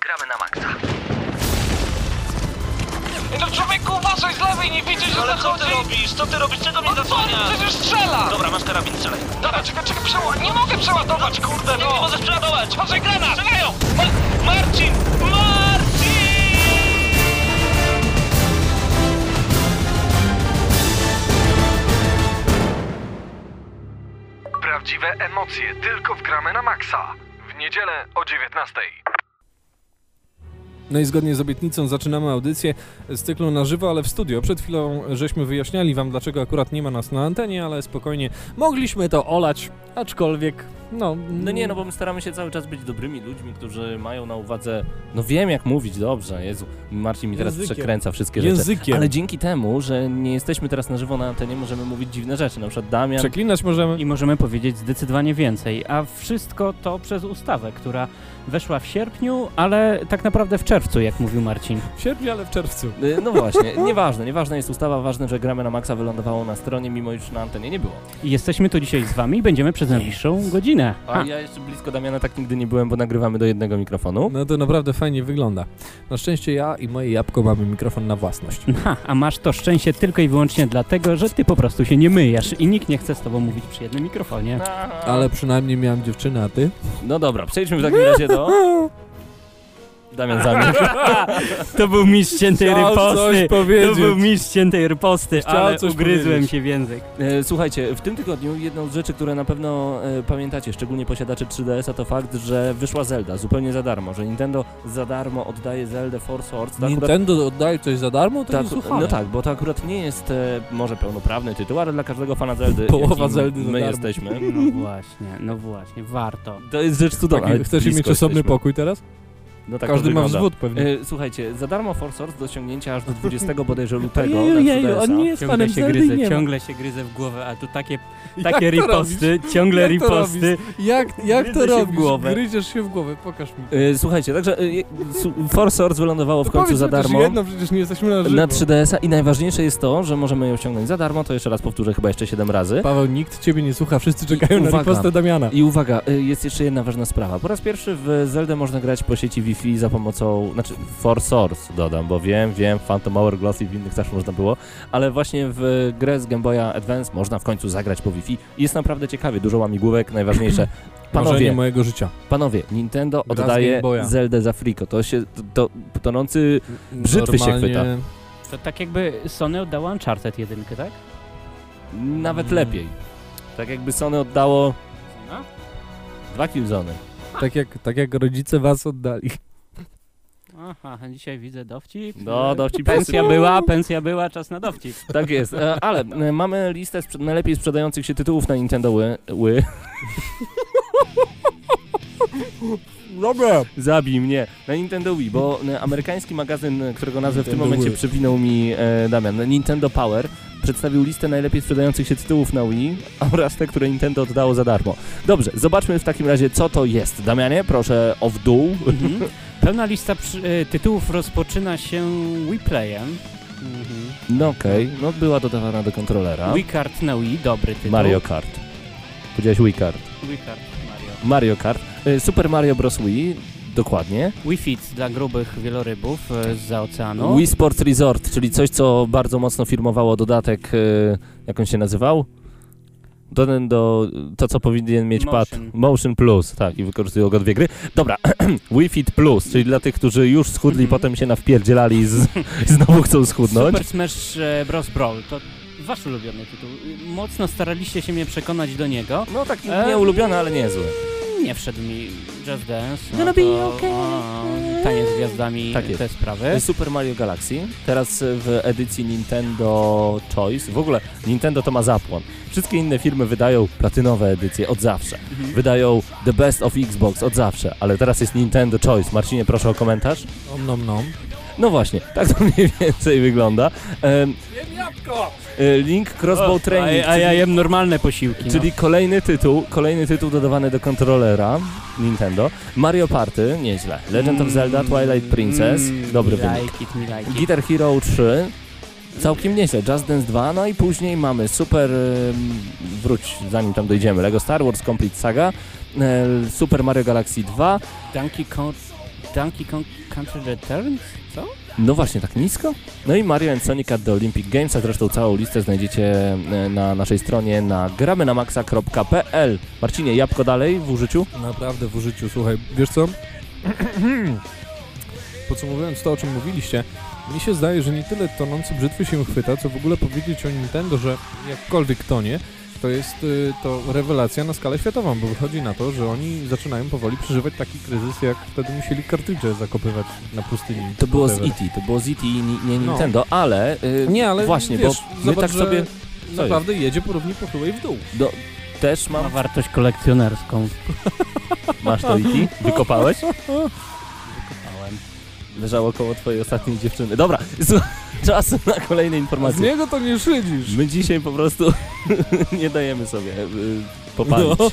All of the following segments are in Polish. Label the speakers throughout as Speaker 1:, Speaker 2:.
Speaker 1: Gramy na maksa.
Speaker 2: No człowieku, uważaj z lewej, nie widzisz, że
Speaker 1: Ale co
Speaker 2: zachodzi?
Speaker 1: ty robisz? Co ty robisz? Czego mnie
Speaker 2: No co,
Speaker 1: zasłaniasz?
Speaker 2: przecież strzela!
Speaker 1: Dobra, masz karabin, strzelaj.
Speaker 2: Dobra, czekaj, czekaj, przeła... Nie mogę przeładować, kurde,
Speaker 1: Nie, nie
Speaker 2: no!
Speaker 1: możesz przeładować!
Speaker 2: Uważaj, granat!
Speaker 1: Strzelają! Ma Marcin! Marcin!
Speaker 3: Prawdziwe emocje tylko w Gramy na Maxa. W niedzielę o 19.
Speaker 4: No i zgodnie z obietnicą zaczynamy audycję z cyklu na żywo, ale w studio. Przed chwilą żeśmy wyjaśniali wam, dlaczego akurat nie ma nas na antenie, ale spokojnie mogliśmy to olać, aczkolwiek, no...
Speaker 5: No nie, no bo my staramy się cały czas być dobrymi ludźmi, którzy mają na uwadze, no wiem jak mówić, dobrze, Jezu, Marcin mi teraz
Speaker 4: Językiem.
Speaker 5: przekręca wszystkie rzeczy.
Speaker 4: Językiem.
Speaker 5: Ale dzięki temu, że nie jesteśmy teraz na żywo na antenie, możemy mówić dziwne rzeczy, na przykład Damian...
Speaker 4: Przeklinać możemy.
Speaker 6: I możemy powiedzieć zdecydowanie więcej, a wszystko to przez ustawę, która weszła w sierpniu, ale tak naprawdę w czerwcu, jak mówił Marcin.
Speaker 4: W sierpniu, ale w czerwcu.
Speaker 5: Y, No właśnie, nieważne, nieważne jest ustawa, ważne, że gramy na maksa wylądowało na stronie, mimo już na antenie nie było.
Speaker 6: I jesteśmy tu dzisiaj z wami i będziemy przez najbliższą godzinę.
Speaker 5: A ja jeszcze blisko Damiana tak nigdy nie byłem, bo nagrywamy do jednego mikrofonu.
Speaker 4: No to naprawdę fajnie wygląda. Na szczęście ja i moje jabłko mamy mikrofon na własność.
Speaker 6: Ha, a masz to szczęście tylko i wyłącznie dlatego, że ty po prostu się nie myjesz i nikt nie chce z tobą mówić przy jednym mikrofonie.
Speaker 4: Ale przynajmniej miałem dziewczynę, a ty?
Speaker 5: No dobra, przejdźmy w takim razie do... う。Damian zamilkł.
Speaker 6: To był mistrz ciętej
Speaker 4: Chciał
Speaker 6: riposty. To był mistrz ciętej riposty,
Speaker 4: Chciał
Speaker 6: ale
Speaker 4: coś
Speaker 6: ugryzłem
Speaker 4: powiedzieć.
Speaker 6: się w język.
Speaker 5: E, Słuchajcie, w tym tygodniu jedną z rzeczy, które na pewno e, pamiętacie, szczególnie posiadacze 3DS-a, to fakt, że wyszła Zelda zupełnie za darmo, że Nintendo za darmo oddaje Zeldę Force Swords. To akurat-
Speaker 4: Nintendo oddaje coś za darmo? To słuchałem.
Speaker 5: no tak, bo to akurat nie jest e, może pełnoprawny tytuł, ale dla każdego fana Zeldy,
Speaker 4: Połowa Zeldy za
Speaker 5: my
Speaker 4: darmo.
Speaker 5: jesteśmy,
Speaker 6: No właśnie, no właśnie, warto.
Speaker 5: to jest rzecz cudowna.
Speaker 4: Taki, chcesz mieć osobny
Speaker 5: jesteśmy.
Speaker 4: pokój teraz?
Speaker 5: No tak
Speaker 4: Każdy
Speaker 5: to
Speaker 4: ma wzwód pewnie.
Speaker 5: E, Słuchajcie, za darmo Force Swords do osiągnięcia aż do 20 bodajże lutego
Speaker 4: Jeju,
Speaker 5: na
Speaker 4: jeju,
Speaker 5: 3DS-a.
Speaker 4: on nie jest
Speaker 6: Ciągle się
Speaker 4: Zeldy i
Speaker 6: gryzę,
Speaker 4: nie
Speaker 6: ciągle się gryzę w głowę, a tu takie,
Speaker 4: Jak
Speaker 6: takie
Speaker 4: to
Speaker 6: riposty, ciągle
Speaker 4: Jak to
Speaker 6: riposty.
Speaker 4: Jak, jak
Speaker 6: Gryzę
Speaker 4: to
Speaker 6: się w
Speaker 4: robisz?
Speaker 6: głowę.
Speaker 4: Gryziesz się w głowę, pokaż mi.
Speaker 5: E, Słuchajcie, także e, Swords wylądowało w
Speaker 4: To
Speaker 5: końcu za darmo.
Speaker 4: jedno, przecież nie jesteśmy na żywo.
Speaker 5: Na 3DS-a i najważniejsze jest to, że możemy ją osiągnąć za darmo, to jeszcze raz powtórzę chyba jeszcze 7 razy.
Speaker 4: Paweł, nikt ciebie nie słucha, wszyscy czekają na
Speaker 5: uwaga.
Speaker 4: ripostę Damiana.
Speaker 5: I uwaga, y, jest jeszcze jedna ważna sprawa. Po raz pierwszy w Zeldę można grać po sieci Wi-Fi za pomocą, znaczy For Source dodam, bo wiem, wiem, Phantom Hourglass i w innych też można było, ale właśnie w grę z Game Boya Advance można w końcu zagrać po Wi-Fi. Jest naprawdę ciekawie, dużo łamigłówek, najważniejsze.
Speaker 4: Marzenie
Speaker 5: Panowie,
Speaker 4: mojego życia.
Speaker 5: panowie, Nintendo
Speaker 4: Gra
Speaker 5: oddaje. Zeldę za friko. To się, to, to tonący Brzytwy się
Speaker 4: Normalnie-
Speaker 5: chwyta.
Speaker 6: To tak jakby Sony oddało Uncharted jedynkę, tak?
Speaker 5: nawet
Speaker 4: Mm.
Speaker 5: lepiej. Tak jakby Sony oddało
Speaker 6: No.
Speaker 5: dwa Killzony.
Speaker 4: Tak jak, tak jak rodzice was oddali.
Speaker 6: Aha, dzisiaj widzę dowcip.
Speaker 5: No, dowcip
Speaker 6: Pensja była, pensja była, czas na dowcip.
Speaker 5: Tak jest, e, ale e, mamy listę sprze- najlepiej sprzedających się tytułów na Nintendo Wii. Wii.
Speaker 4: Dobra.
Speaker 5: Zabij mnie. Na Nintendo Wii, bo e, amerykański magazyn, e, którego nazwę w tym
Speaker 4: Nintendo
Speaker 5: momencie
Speaker 4: Wii.
Speaker 5: przypinał mi e, Damian, Nintendo Power, przedstawił listę najlepiej sprzedających się tytułów na Wii oraz te, które Nintendo oddało za darmo. Dobrze, zobaczmy w takim razie, co to jest. Damianie, proszę o w dół.
Speaker 6: Pełna lista przy, e, tytułów rozpoczyna się Wii Playem. Mhm.
Speaker 5: No okej, no była dodawana do kontrolera.
Speaker 6: Wii Kart na Wii, dobry tytuł.
Speaker 5: Mario Kart. Powiedziałeś Wii Kart.
Speaker 6: Wii Kart Mario.
Speaker 5: Mario Kart. E, Super Mario Bros. Wii, dokładnie.
Speaker 6: Wii Fit dla grubych wielorybów e, z oceanu.
Speaker 5: Wii Sports Resort, czyli coś, co bardzo mocno firmowało dodatek, jak on się nazywał? Do, do, to, co powinien mieć pad
Speaker 6: Motion.
Speaker 5: Motion Plus, tak, i wykorzystują go dwie gry. Dobra, Wii Fit Plus, czyli dla tych, którzy już schudli,
Speaker 6: Mhm.
Speaker 5: potem się nawpierdzielali i z, i znowu chcą schudnąć.
Speaker 6: Super Smash e, Bros. Brawl to wasz ulubiony tytuł. Mocno staraliście się mnie przekonać do niego.
Speaker 5: No taki
Speaker 6: E,
Speaker 5: nieulubiony, ale niezły.
Speaker 6: Nie wszedł mi Just Dance. No
Speaker 5: Gonna
Speaker 6: to,
Speaker 5: be okay.
Speaker 6: o, tanie z gwiazdami,
Speaker 5: Tak
Speaker 6: te sprawy.
Speaker 5: Super Mario Galaxy, teraz w edycji Nintendo Choice. W ogóle Nintendo to ma zapłon. Wszystkie inne firmy wydają platynowe edycje od zawsze.
Speaker 6: Mhm.
Speaker 5: Wydają The Best of Xbox od zawsze, ale teraz jest Nintendo Choice. Marcinie, proszę o komentarz.
Speaker 4: Om nom nom.
Speaker 5: No właśnie, tak to mniej więcej wygląda. Um, Link Crossbow Training,
Speaker 6: A, a ja jem normalne posiłki. no.
Speaker 5: czyli kolejny tytuł, kolejny tytuł dodawany do kontrolera Nintendo. Mario Party, nieźle. Legend of Zelda, Twilight Princess,
Speaker 6: Mm,
Speaker 5: dobry
Speaker 6: me
Speaker 5: wynik.
Speaker 6: like it, like.
Speaker 5: Guitar Hero 3, całkiem nieźle, Just Dance 2, no i później mamy super, wróć zanim tam dojdziemy, Lego Star Wars Complete Saga, Super Mario Galaxy 2,
Speaker 6: Donkey Kong Donkey Kong Country Returns? Co?
Speaker 5: No właśnie, tak nisko? No i Mario and Sonic at the Olympic Games, a zresztą całą listę znajdziecie e, na naszej stronie na gramynamaxa.pl. Marcinie, jabłko dalej w użyciu?
Speaker 4: Naprawdę w użyciu, słuchaj, wiesz co? Podsumowując to, o czym mówiliście, mi się zdaje, że nie tyle tonący brzytwy się chwyta, co w ogóle powiedzieć o Nintendo, że jakkolwiek tonie, to jest y, to rewelacja na skalę światową, bo wychodzi na to, że oni zaczynają powoli przeżywać taki kryzys, jak wtedy musieli kartridże zakopywać na pustyni.
Speaker 5: To było z
Speaker 4: Whatever.
Speaker 5: E.T., to było z E.T., nie, nie
Speaker 4: No.
Speaker 5: Nintendo, ale... y,
Speaker 4: Nie, ale
Speaker 5: Właśnie,
Speaker 4: wiesz,
Speaker 5: bo my
Speaker 4: zobacz,
Speaker 5: tak
Speaker 4: że
Speaker 5: sobie...
Speaker 4: Naprawdę jedzie po równi pochyłej w dół.
Speaker 5: Do, też
Speaker 6: Ma
Speaker 5: mam...
Speaker 6: wartość kolekcjonerską.
Speaker 5: Masz to E.T.? Wykopałeś? Leżało koło twojej ostatniej dziewczyny. Dobra, słuchaj, czas na kolejne
Speaker 4: Z
Speaker 5: informacje.
Speaker 4: niego to nie szydzisz.
Speaker 5: My dzisiaj po prostu nie dajemy sobie y, popalić.
Speaker 4: No,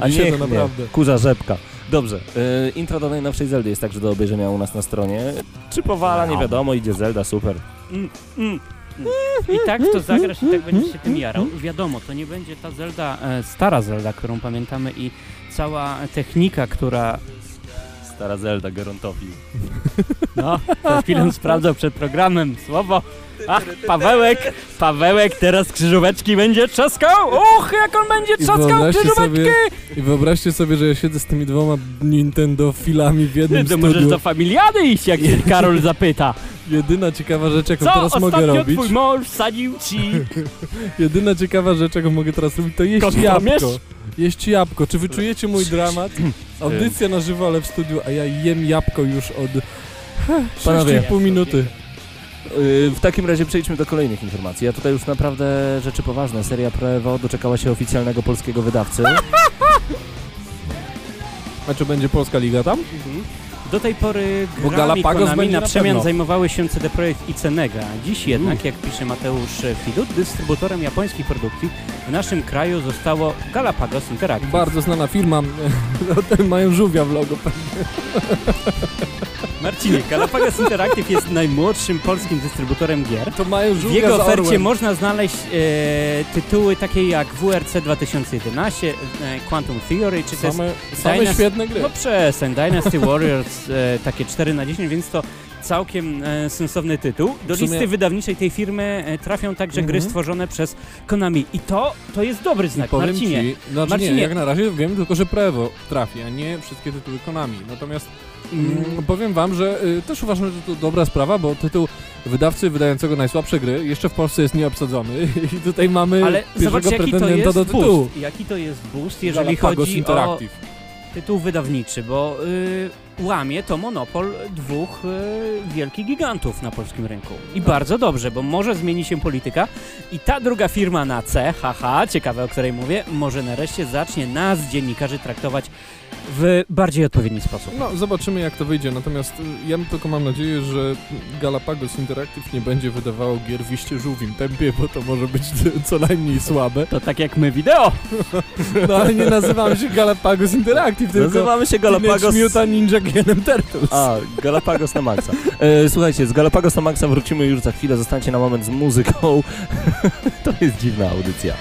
Speaker 5: A nie.
Speaker 4: naprawdę.
Speaker 5: Kurza rzepka. Dobrze, y, intro do najnowszej Zeldy jest także do obejrzenia u nas na stronie. Czy powala, nie wiadomo, idzie Zelda, super.
Speaker 6: Mm, mm, mm. I tak to zagrasz i tak będziesz się tym jarał. Wiadomo, to nie będzie ta Zelda, e, stara Zelda, którą pamiętamy i cała technika, która...
Speaker 5: Stara Zelda, Gerontofil.
Speaker 6: No, za chwilę sprawdzał przed programem słowo. Ach, Pawełek, Pawełek teraz krzyżóweczki będzie trzaskał! Uch, jak on będzie trzaskał krzyżóweczki!
Speaker 4: sobie, I wyobraźcie sobie, że ja siedzę z tymi dwoma Nintendo filami w jednym
Speaker 6: To możesz do familiady iść, jak się Karol zapyta.
Speaker 4: Jedyna ciekawa rzecz, jaką
Speaker 6: Co
Speaker 4: teraz mogę robić,
Speaker 6: twój mąż sadził ci?
Speaker 4: jedyna ciekawa rzecz, jaką mogę teraz robić, to jeść jabłko. Jeść jabłko. Czy wyczujecie mój dramat? Audycja na żywo, ale w studiu, a ja jem jabłko już od
Speaker 5: Panowie.
Speaker 4: 6,5 minuty.
Speaker 5: Y, W takim razie przejdźmy do kolejnych informacji. Ja tutaj już naprawdę rzeczy poważne. Seria Pro Evo doczekała się oficjalnego polskiego wydawcy.
Speaker 4: A czy będzie Polska Liga tam?
Speaker 6: Do tej pory grami
Speaker 4: Galapagos
Speaker 6: Konami na przemian zajmowały się CD Projekt i Cenega. Dziś jednak, jak pisze Mateusz Fidut, dystrybutorem japońskiej produkcji w naszym kraju zostało Galapagos Interactive.
Speaker 4: Bardzo znana firma. Mają żółwia w logo.
Speaker 6: Marcinie, Galapagos Interactive jest najmłodszym polskim dystrybutorem gier.
Speaker 4: To mają
Speaker 6: W
Speaker 4: żółwia
Speaker 6: jego
Speaker 4: z
Speaker 6: ofercie można znaleźć e, tytuły takie jak WRC 2011, e, Quantum Theory, czy też
Speaker 4: Same,
Speaker 6: Dynasty-
Speaker 4: świetne gry.
Speaker 6: No przestań, Dynasty Warriors e, takie 4 na 10, więc to całkiem e, sensowny tytuł. Do
Speaker 4: sumie-
Speaker 6: listy wydawniczej tej firmy e, trafią także gry
Speaker 4: Mhm.
Speaker 6: stworzone przez Konami. I to, to jest dobry znak,
Speaker 4: Powiem
Speaker 6: Marcinie.
Speaker 4: ci, znaczy
Speaker 6: Marcinie.
Speaker 4: nie, jak na razie wiem tylko, że Prevo trafi, a nie wszystkie tytuły Konami. Natomiast mm,
Speaker 6: Mm,
Speaker 4: powiem wam, że y, też uważam, że to dobra sprawa, bo tytuł wydawcy wydającego najsłabsze gry jeszcze w Polsce jest nieobsadzony i tutaj mamy
Speaker 6: ale zobacz, jaki to jest
Speaker 4: do tytułu.
Speaker 6: boost. Jaki to jest boost, jeżeli
Speaker 4: Galapagos
Speaker 6: chodzi o
Speaker 4: Interactive.
Speaker 6: tytuł wydawniczy, bo y, łamie to monopol dwóch y, wielkich gigantów na polskim rynku. I bardzo dobrze, bo może zmieni się polityka i ta druga firma na C, haha, ciekawe o której mówię, może nareszcie zacznie nas, dziennikarzy, traktować w bardziej odpowiedni sposób.
Speaker 4: No, zobaczymy jak to wyjdzie, natomiast y, ja tylko mam nadzieję, że Galapagos Interactive nie będzie wydawało gier w iście żółwim tempie, bo to może być co najmniej słabe.
Speaker 6: To tak jak my wideo.
Speaker 4: No ale nie nazywamy się Galapagos Interactive, tylko
Speaker 5: Nazywamy się Galapagos...
Speaker 4: Mutant Ninja Genem Turtles.
Speaker 5: A, Galapagos na maksa. E, słuchajcie, z Galapagos na maksa wrócimy już za chwilę. Zostańcie na moment z muzyką. to jest dziwna audycja.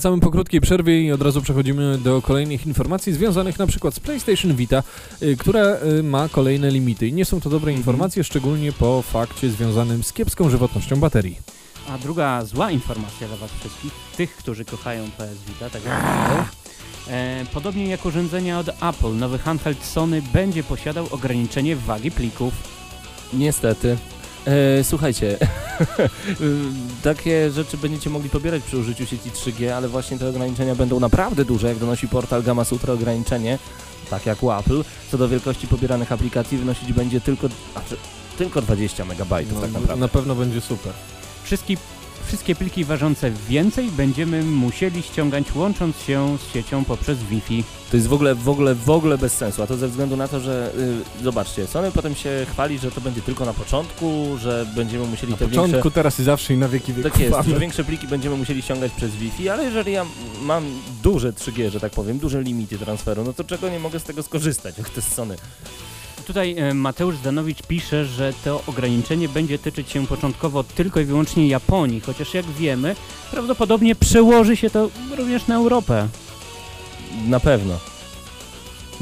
Speaker 4: Wracamy po krótkiej przerwie i od razu przechodzimy do kolejnych informacji związanych na przykład z PlayStation Vita, y, która y, ma kolejne limity. I nie są to dobre informacje, szczególnie po fakcie związanym z kiepską żywotnością baterii.
Speaker 6: A druga zła informacja dla Was wszystkich, tych, którzy kochają PS Vita, tak jak e, Podobnie jak urządzenia od Apple, nowy handheld Sony będzie posiadał ograniczenie wagi plików.
Speaker 5: Niestety. E, słuchajcie, takie rzeczy będziecie mogli pobierać przy użyciu sieci 3G, ale właśnie te ograniczenia będą naprawdę duże, jak donosi portal Gamma Sutra ograniczenie, tak jak u Apple, co do wielkości pobieranych aplikacji wynosić będzie tylko, znaczy, tylko 20 MB
Speaker 4: No,
Speaker 5: tak naprawdę.
Speaker 4: na pewno będzie super.
Speaker 6: Wszystkie, wszystkie pliki ważące więcej będziemy musieli ściągać łącząc się z siecią poprzez Wi-Fi.
Speaker 5: To jest w ogóle, w ogóle, w ogóle bez sensu, a to ze względu na to, że y, zobaczcie, Sony potem się chwali, że to będzie tylko na początku, że będziemy musieli
Speaker 4: Na
Speaker 5: te
Speaker 4: początku,
Speaker 5: większe...
Speaker 4: teraz i zawsze i na wieki wieków.
Speaker 5: Tak jest, że większe pliki będziemy musieli ściągać przez Wi-Fi, ale jeżeli ja mam duże 3G, że tak powiem, duże limity transferu, no to czego nie mogę z tego skorzystać, jak to jest Sony?
Speaker 6: Tutaj e, Mateusz Zdanowicz pisze, że to ograniczenie będzie tyczyć się początkowo tylko i wyłącznie Japonii, chociaż jak wiemy, prawdopodobnie przełoży się to również na Europę.
Speaker 5: Na pewno.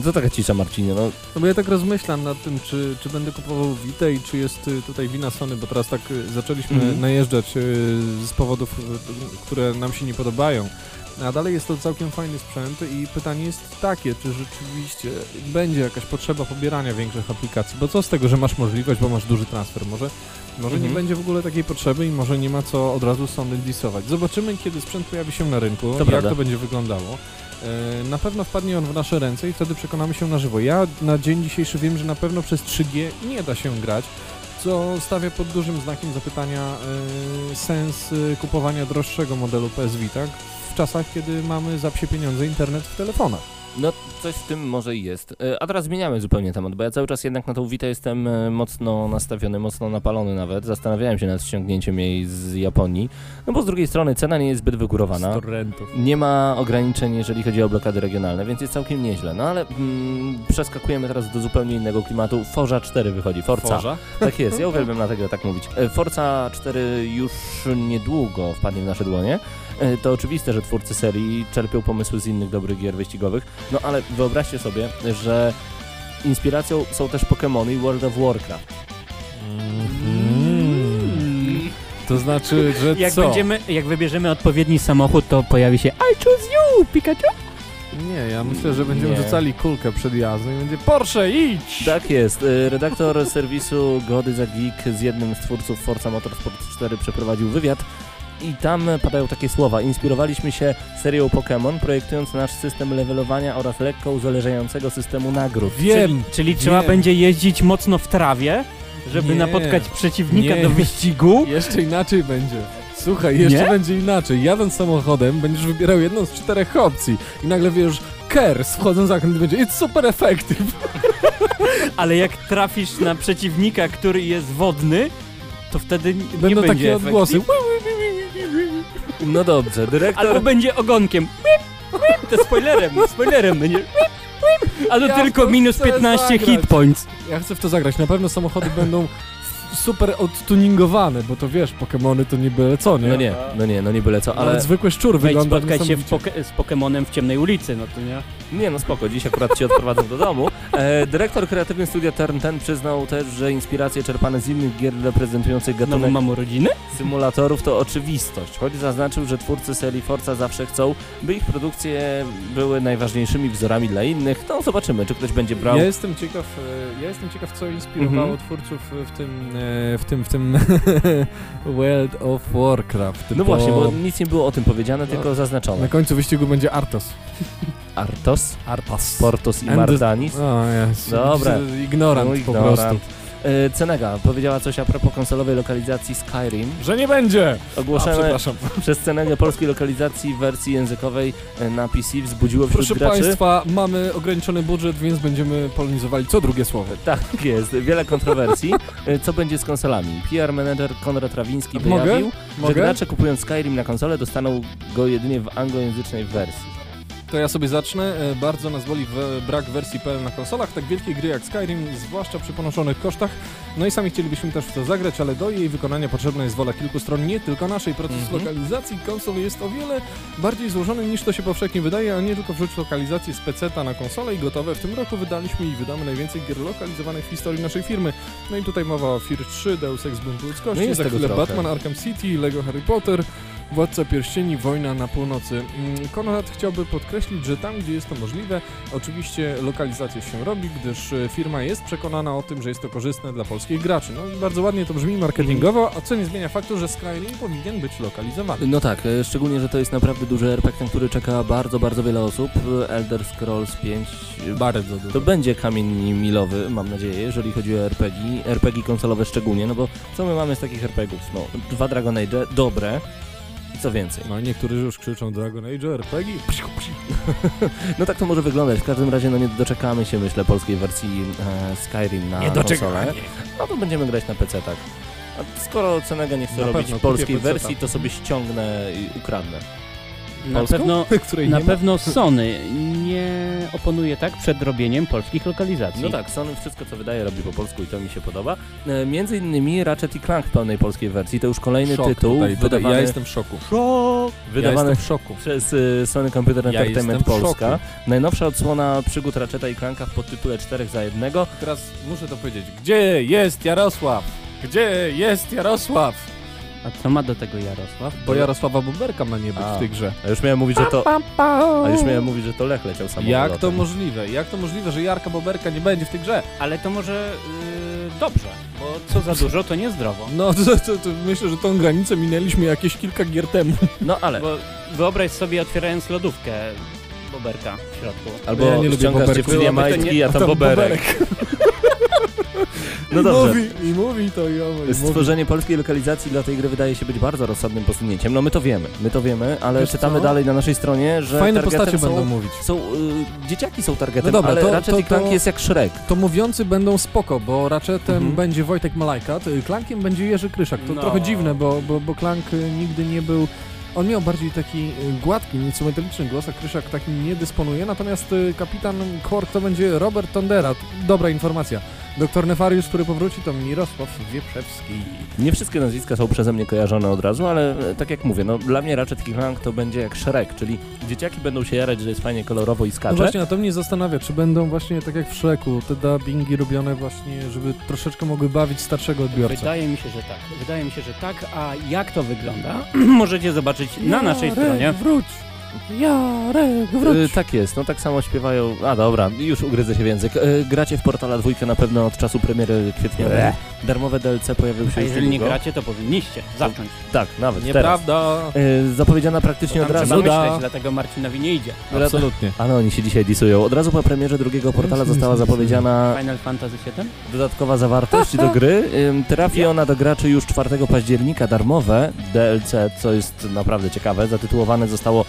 Speaker 5: Co taka cisza, Marcinie? No,
Speaker 4: No bo ja tak rozmyślam nad tym, czy, czy będę kupował Vita i czy jest y, tutaj wina Sony, bo teraz tak y, zaczęliśmy
Speaker 5: Mhm.
Speaker 4: najeżdżać y, z powodów, które nam się nie podobają. A dalej jest to całkiem fajny sprzęt i pytanie jest takie, czy rzeczywiście będzie jakaś potrzeba pobierania większych aplikacji, bo co z tego, że masz możliwość, bo masz duży transfer, może, może nie
Speaker 5: Mhm.
Speaker 4: będzie w ogóle takiej potrzeby i może nie ma co od razu Sony disować. Zobaczymy, kiedy sprzęt pojawi się na rynku, jak
Speaker 5: prawda.
Speaker 4: to będzie wyglądało. E, Na pewno wpadnie on w nasze ręce i wtedy przekonamy się na żywo. Ja na dzień dzisiejszy wiem, że na pewno przez 3G nie da się grać, co stawia pod dużym znakiem zapytania e, sens e, kupowania droższego modelu PS Vita czasach, kiedy mamy za psie pieniądze internet w telefonach.
Speaker 5: no coś w tym może i jest. E, A teraz zmieniamy zupełnie temat, bo ja cały czas jednak na tą Vita jestem e, mocno nastawiony, mocno napalony nawet. Zastanawiałem się nad ściągnięciem jej z Japonii, no bo z drugiej strony cena nie jest zbyt wygórowana.
Speaker 4: torrentów.
Speaker 5: Nie ma ograniczeń, jeżeli chodzi o blokady regionalne, więc jest całkiem nieźle. No ale mm, przeskakujemy teraz do zupełnie innego klimatu. Forza 4 wychodzi, Forza.
Speaker 4: Forza?
Speaker 5: Tak jest, ja uwielbiam na grę tak mówić. E, Forza 4 już niedługo wpadnie w nasze dłonie. E, To oczywiste, że twórcy serii czerpią pomysły z innych dobrych gier wyścigowych, no ale wyobraźcie sobie, że inspiracją są też Pokémony i World of Warcraft.
Speaker 4: Mm. To znaczy, że
Speaker 6: Jak
Speaker 4: co?
Speaker 6: będziemy, jak wybierzemy odpowiedni samochód, to pojawi się I choose you, Pikachu!
Speaker 4: Nie, ja myślę, że będziemy
Speaker 5: Nie.
Speaker 4: rzucali kulkę przed jazdą i będzie Porsche, idź!
Speaker 5: Tak jest. E, Redaktor serwisu Gody za Geek z jednym z twórców Forza Motorsport 4 przeprowadził wywiad i tam padają takie słowa. Inspirowaliśmy się serią Pokémon, projektując nasz system levelowania oraz lekko uzależniającego systemu nagród.
Speaker 4: Wiem!
Speaker 6: Czyli, czyli trzeba
Speaker 4: wiem.
Speaker 6: będzie jeździć mocno w trawie, żeby
Speaker 4: Nie.
Speaker 6: napotkać przeciwnika
Speaker 4: Nie.
Speaker 6: do wyścigu.
Speaker 4: Jeszcze inaczej będzie. Słuchaj, jeszcze
Speaker 6: Nie?
Speaker 4: będzie inaczej. Jadąc samochodem, będziesz wybierał jedną z czterech opcji i nagle wiesz, Kers, wchodząc za zakręt będzie It's super effective.
Speaker 6: Ale jak trafisz na przeciwnika, który jest wodny, to wtedy nie
Speaker 4: Będą
Speaker 6: będzie
Speaker 4: takie odgłosy.
Speaker 5: No dobrze, dyrektor...
Speaker 6: Albo będzie ogonkiem. To spoilerem, spoilerem będzie. A to
Speaker 4: Ja
Speaker 6: tylko minus
Speaker 4: chcę
Speaker 6: 15
Speaker 4: zagrać.
Speaker 6: hit points.
Speaker 4: Ja chcę w to zagrać. Na pewno samochody będą super odtuningowane, bo to wiesz, Pokemony to nie byle co, nie?
Speaker 5: No nie, no nie, no nie byle co,
Speaker 4: Ale
Speaker 5: ale...
Speaker 4: zwykły szczur
Speaker 6: Wejdź
Speaker 4: wygląda
Speaker 6: spotkać się poke- z Pokemonem w ciemnej ulicy, no to nie?
Speaker 5: Nie no spoko, dziś akurat cię odprowadzę do domu. E, dyrektor kreatywny studia Turn 10 przyznał też, że inspiracje czerpane z innych gier reprezentujących
Speaker 6: Znowu
Speaker 5: gatunek
Speaker 6: mam urodziny?
Speaker 5: symulatorów to oczywistość, choć zaznaczył, że twórcy serii Forza zawsze chcą, by ich produkcje były najważniejszymi wzorami dla innych. No zobaczymy, czy ktoś będzie brał...
Speaker 4: Ja jestem ciekaw, e, ja jestem ciekaw, co inspirowało
Speaker 5: Mhm.
Speaker 4: twórców w tym, e, w tym, w tym World of Warcraft.
Speaker 5: No właśnie, bo nic nie było o tym powiedziane,
Speaker 4: No.
Speaker 5: tylko
Speaker 4: na
Speaker 5: zaznaczone.
Speaker 4: końcu wyścigu będzie Artos.
Speaker 5: Artos,
Speaker 4: Artos.
Speaker 5: Portos i
Speaker 4: And-
Speaker 5: Martanis.
Speaker 4: O jest.
Speaker 5: Dobra.
Speaker 4: Ignorant,
Speaker 5: No,
Speaker 4: po
Speaker 5: ignorant.
Speaker 4: prostu.
Speaker 5: E, Cenega powiedziała coś a propos konsolowej lokalizacji Skyrim.
Speaker 4: Że nie będzie! A,
Speaker 5: Ogłoszone
Speaker 4: przepraszam.
Speaker 5: przez Cenegę polskiej lokalizacji w wersji językowej e, na PC wzbudziło wśród
Speaker 4: Proszę
Speaker 5: graczy...
Speaker 4: Państwa, mamy ograniczony budżet, więc będziemy polonizowali co drugie słowo.
Speaker 5: Tak jest, wiele kontrowersji. E, Co będzie z konsolami? PR manager Konrad Rawiński
Speaker 4: Mogę?
Speaker 5: wyjawił, że
Speaker 4: Mogę?
Speaker 5: gracze kupując Skyrim na konsolę dostaną go jedynie w anglojęzycznej wersji.
Speaker 4: To ja sobie zacznę. E, Bardzo nas boli w brak wersji PL na konsolach. Tak wielkie gry jak Skyrim, zwłaszcza przy ponoszonych kosztach. No i sami chcielibyśmy też w to zagrać, ale do jej wykonania potrzebna jest wola kilku stron, nie tylko naszej. Proces
Speaker 5: Mhm.
Speaker 4: lokalizacji konsol jest o wiele bardziej złożony niż to się powszechnie wydaje, a nie tylko wrzuć lokalizację z PC na konsolę i gotowe. W tym roku wydaliśmy i wydamy najwięcej gier lokalizowanych w historii naszej firmy. No i tutaj mowa o Fear 3, Deus Ex Bunt Ludzkości,
Speaker 5: No
Speaker 4: za chwilę. Batman Arkham City, Lego Harry Potter, Władca Pierścieni, Wojna na północy. Mm, Konrad chciałby podkreślić, że tam, gdzie jest to możliwe, oczywiście lokalizacja się robi, gdyż e, firma jest przekonana o tym, że jest to korzystne dla polskich graczy. No bardzo ładnie to brzmi marketingowo, a co nie zmienia faktu, że Skyrim powinien być lokalizowany.
Speaker 5: No tak, e, szczególnie, że to jest naprawdę duży RPG, na który czeka bardzo, bardzo wiele osób. Elder Scrolls 5 e,
Speaker 4: Bardzo
Speaker 5: to
Speaker 4: dużo.
Speaker 5: będzie kamień milowy, mam nadzieję, jeżeli chodzi o RPG, RPG konsolowe szczególnie, no bo co my mamy z takich RPGów? No, dwa Dragon Age, dobre i co więcej.
Speaker 4: No niektórzy już krzyczą Dragon Age, RPG.
Speaker 5: No tak to może wyglądać, w każdym razie no nie doczekamy się, myślę, polskiej wersji e, Skyrim na konsolę. No to będziemy grać na PC, tak. A skoro Cenega nie chce
Speaker 4: Na
Speaker 5: robić
Speaker 4: pewno,
Speaker 5: polskiej wersji, to sobie ściągnę i ukradnę.
Speaker 6: Na
Speaker 5: Polską?
Speaker 6: pewno,
Speaker 4: Której
Speaker 6: na pewno Sony nie oponuje tak przed robieniem polskich lokalizacji.
Speaker 5: No tak, Sony wszystko co wydaje robi po polsku i to mi się podoba. E, między innymi Ratchet i Clank w pełnej polskiej wersji, to już kolejny
Speaker 4: Szok
Speaker 5: tytuł
Speaker 4: tutaj, tutaj.
Speaker 5: wydawany,
Speaker 4: Ja jestem w szoku.
Speaker 5: Szok!
Speaker 4: Ja
Speaker 5: wydawany
Speaker 4: jestem w szoku.
Speaker 5: przez e, Sony Computer
Speaker 4: Ja
Speaker 5: Entertainment
Speaker 4: jestem w
Speaker 5: Polska.
Speaker 4: szoku.
Speaker 5: Najnowsza odsłona przygód Ratcheta i Clanka w podtytule 4 za jednego.
Speaker 4: Teraz muszę to powiedzieć. Gdzie jest Jarosław? Gdzie jest Jarosław?
Speaker 6: A co ma do tego Jarosław?
Speaker 4: Bo Jarosława Bumberka ma nie być
Speaker 5: A.
Speaker 4: w tej grze.
Speaker 5: A już miałem mówić, że to, a już miałem mówić, że to Lech leciał samolotem.
Speaker 4: Jak to możliwe? Jak to możliwe, że Jarka Boberka nie będzie w tej grze?
Speaker 6: Ale to może yy, dobrze, bo co za dużo, to niezdrowo.
Speaker 4: No to, to, to myślę, że tą granicę minęliśmy jakieś kilka gier temu.
Speaker 5: No ale...
Speaker 6: Bo wyobraź sobie otwierając lodówkę Boberka w środku.
Speaker 5: Albo
Speaker 4: Ja nie lubię boberków.
Speaker 6: to
Speaker 5: majtki,
Speaker 6: nie-
Speaker 5: a tam boberek. No
Speaker 4: I
Speaker 5: dobrze.
Speaker 4: mówi, I mówi to i owo, i mówi.
Speaker 5: Stworzenie polskiej lokalizacji dla tej gry wydaje się być bardzo rozsądnym posunięciem. No my to wiemy, my to wiemy, ale
Speaker 4: Wiesz
Speaker 5: czytamy
Speaker 4: co?
Speaker 5: dalej na naszej stronie, że
Speaker 4: Fajne postacie
Speaker 5: są,
Speaker 4: będą mówić.
Speaker 5: są y, dzieciaki są targetem,
Speaker 4: No dobra,
Speaker 5: ale
Speaker 4: to-
Speaker 5: Ratchet
Speaker 4: to-
Speaker 5: i Clank
Speaker 4: to-
Speaker 5: jest jak Shrek.
Speaker 4: To mówiący będą spoko, bo Ratchetem
Speaker 5: Mhm.
Speaker 4: będzie Wojtek Malajkat, y, Klankiem będzie Jerzy Kryszak. To
Speaker 6: No.
Speaker 4: trochę dziwne, bo, bo, bo Klank y, nigdy nie był... On miał bardziej taki y, gładki, nieco metaliczny głos, a Kryszak takim nie dysponuje. Natomiast y, kapitan Quark to będzie Robert Tondera. Dobra informacja. Doktor Nefarius, który powróci, to Mirosław Wieprzewski.
Speaker 5: Nie wszystkie nazwiska są przeze mnie kojarzone od razu, ale e, tak jak mówię, no dla mnie Ratchet Clank to będzie jak Shrek, czyli dzieciaki będą się jarać, że jest fajnie kolorowo i
Speaker 4: No
Speaker 5: skacze.
Speaker 4: właśnie, a to mnie zastanawia, czy będą właśnie tak jak w Shreku, te dubbingi robione właśnie, żeby troszeczkę mogły bawić starszego odbiorcę.
Speaker 6: Wydaje mi się, że tak. Wydaje mi się, że tak. A jak to wygląda? Możecie zobaczyć na naszej
Speaker 4: Jarek,
Speaker 6: stronie.
Speaker 4: wróć! Jarek, wróć!
Speaker 5: Y, tak jest, no tak samo śpiewają. A dobra, już ugryzę się w język. Y, gracie w Portala dwójkę na pewno od czasu premiery kwietniowej. Darmowe DLC pojawiły się
Speaker 6: A jeżeli nie gracie, to powinniście zacząć.
Speaker 5: Tak, nawet teraz.
Speaker 4: Nieprawda!
Speaker 5: Y, zapowiedziana praktycznie od razu.
Speaker 6: trzeba
Speaker 4: da.
Speaker 6: myśleć, dlatego Marcinowi nie idzie.
Speaker 4: Absolutnie.
Speaker 5: Ale oni się dzisiaj disują. Od razu po premierze drugiego portala została zapowiedziana
Speaker 6: Final Fantasy VII?
Speaker 5: dodatkowa zawartość do gry. Trafi ona do graczy już 4 października darmowe. DLC, co jest naprawdę ciekawe, zatytułowane zostało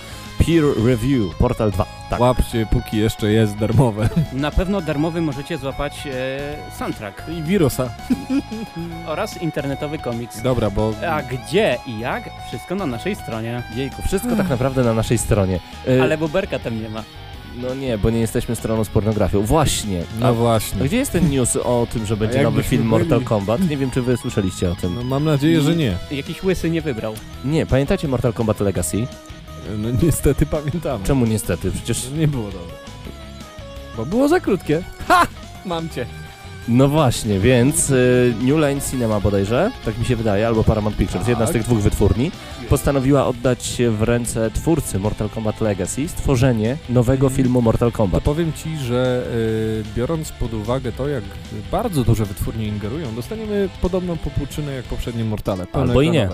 Speaker 5: Peer Review Portal 2. Tak.
Speaker 4: Łapcie, póki jeszcze jest darmowe.
Speaker 6: Na pewno darmowy możecie złapać e, soundtrack
Speaker 4: I wirusa.
Speaker 6: oraz internetowy komiks.
Speaker 4: Dobra, bo...
Speaker 6: A gdzie i jak? Wszystko na naszej stronie.
Speaker 5: Jejku, wszystko tak naprawdę na naszej stronie. Y,
Speaker 6: Ale Boberka tam nie ma.
Speaker 5: No nie, bo nie jesteśmy stroną z pornografią. Właśnie.
Speaker 4: No
Speaker 5: A,
Speaker 4: właśnie.
Speaker 5: a gdzie jest ten news o tym, że będzie nowy film
Speaker 4: byli?
Speaker 5: Mortal Kombat? Nie wiem, czy wy słyszeliście o tym.
Speaker 4: No mam nadzieję, że nie.
Speaker 6: Jakiś łysy nie wybrał.
Speaker 5: Nie, pamiętacie Mortal Kombat Legacy?
Speaker 4: No niestety pamiętam.
Speaker 5: Czemu niestety? Przecież...
Speaker 4: Nie było dobre. Bo było za krótkie. Ha! Mam cię.
Speaker 5: No właśnie, więc y, New Line Cinema bodajże, tak mi się wydaje, albo Paramount Pictures, jedna z
Speaker 4: Tak.
Speaker 5: tych dwóch wytwórni, postanowiła oddać w ręce twórcy Mortal Kombat Legacy stworzenie nowego filmu Mortal
Speaker 4: To
Speaker 5: Kombat.
Speaker 4: powiem ci, że y, biorąc pod uwagę to, jak bardzo duże wytwórnie ingerują, dostaniemy podobną popłuczynę jak poprzednie Mortale.
Speaker 5: Albo i nie.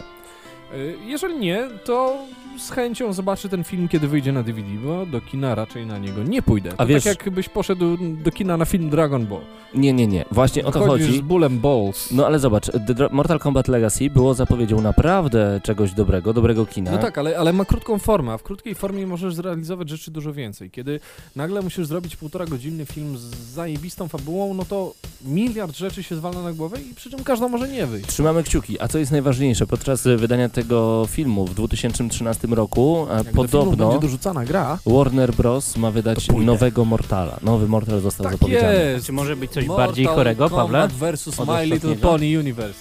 Speaker 4: Y, jeżeli nie, to z chęcią zobaczę ten film, kiedy wyjdzie na DVD, bo do kina raczej na niego nie pójdę. To
Speaker 5: A wiesz-
Speaker 4: tak jakbyś poszedł do kina na film Dragon Ball.
Speaker 5: Nie, nie, nie, właśnie o to
Speaker 4: Chodzisz
Speaker 5: chodzi.
Speaker 4: z bólem balls.
Speaker 5: No ale zobacz, The Mortal Kombat Legacy było zapowiedzią naprawdę czegoś dobrego, dobrego kina.
Speaker 4: No tak, ale, ale ma krótką formę, a w krótkiej formie możesz zrealizować rzeczy dużo więcej. Kiedy nagle musisz zrobić półtora godzinny film z zajebistą fabułą, no to miliard rzeczy się zwala na głowę i przy czym każda może nie wyjść.
Speaker 5: Trzymamy kciuki. A co jest najważniejsze? Podczas wydania te, takiego filmu w 2013 roku. A
Speaker 4: Jak
Speaker 5: podobno
Speaker 4: będzie dorzucana gra.
Speaker 5: Warner Bros. ma wydać nowego Mortala. Nowy Mortal został
Speaker 4: Tak
Speaker 5: zapowiedziany.
Speaker 4: jest.
Speaker 6: Czy może być coś
Speaker 4: Mortal
Speaker 6: bardziej chorego, Pawle?
Speaker 4: Versus
Speaker 6: Od
Speaker 4: My Little? Pony Universe.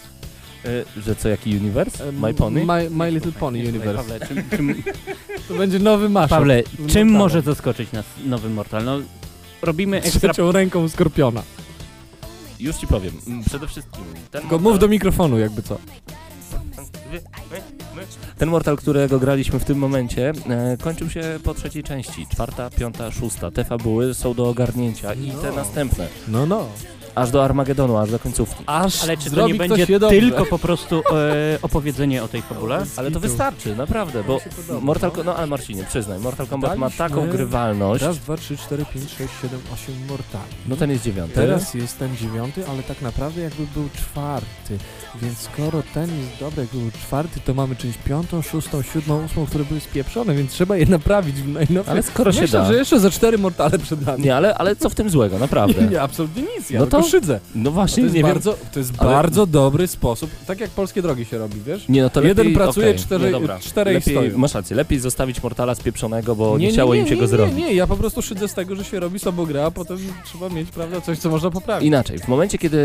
Speaker 5: Y, że co, jaki universe?
Speaker 4: E,
Speaker 5: My Pony?
Speaker 4: My, My Little Pony Universe.
Speaker 6: Pawle, czym, czym,
Speaker 4: To będzie nowy mashup.
Speaker 6: Pawle, czym może zaskoczyć nas nowy Mortal? No, robimy ekstra...
Speaker 4: Trzecią ręką Skorpiona.
Speaker 5: Już ci powiem. Przede wszystkim ten
Speaker 4: Tylko
Speaker 5: Mortal-
Speaker 4: mów do mikrofonu jakby co.
Speaker 5: Ten Mortal, którego graliśmy w tym momencie, e, kończył się po trzeciej części. Czwarta, piąta, szósta. Te fabuły są do ogarnięcia i te następne.
Speaker 4: No, no.
Speaker 5: Aż do Armagedonu, aż do końcówki.
Speaker 4: Aż
Speaker 6: Ale czy to
Speaker 4: zrobi
Speaker 6: nie
Speaker 4: ktoś
Speaker 6: będzie tylko po prostu e, opowiedzenie o tej fabule?
Speaker 5: Ale to wystarczy, naprawdę, bo Mortal
Speaker 4: no.
Speaker 5: Kombat, no ale Marcinie, przyznaj, Mortal Kombat ma
Speaker 4: Daliśmy
Speaker 5: taką grywalność.
Speaker 4: Raz, dwa, trzy, cztery, pięć, sześć, siedem, osiem mortali.
Speaker 5: No ten jest dziewiąty.
Speaker 4: Teraz jest ten dziewiąty, ale tak naprawdę jakby był czwarty. Więc skoro ten jest dobry, jakby był czwarty, to mamy część piątą, szóstą, siódmą, ósmą, które były spieprzone, więc trzeba je naprawić w najnowszych.
Speaker 5: Ale skoro się
Speaker 4: Myślę,
Speaker 5: da.
Speaker 4: że jeszcze za cztery mortale przed nami.
Speaker 5: Nie, ale, ale co w tym złego, naprawdę.
Speaker 4: Nie, nie absolutnie nic, ja
Speaker 5: No
Speaker 4: to- szydzę.
Speaker 5: No
Speaker 4: To
Speaker 5: właśnie,
Speaker 4: jest,
Speaker 5: nie wiem.
Speaker 4: bardzo, to jest
Speaker 5: ale-
Speaker 4: bardzo dobry sposób, tak jak polskie drogi się robi, wiesz?
Speaker 5: Nie, no to
Speaker 4: Jeden
Speaker 5: lepiej,
Speaker 4: pracuje,
Speaker 5: okej,
Speaker 4: cztery-
Speaker 5: nie, dobra.
Speaker 4: czterej
Speaker 5: lepiej,
Speaker 4: stoją.
Speaker 5: Masz rację, lepiej zostawić Mortala spieprzonego, bo nie, chciało im się
Speaker 4: nie,
Speaker 5: go
Speaker 4: nie,
Speaker 5: zrobić.
Speaker 4: Nie, ja po prostu szydzę z tego, że się robi grę, a potem trzeba mieć, prawda, coś, co można poprawić.
Speaker 5: Inaczej, w momencie kiedy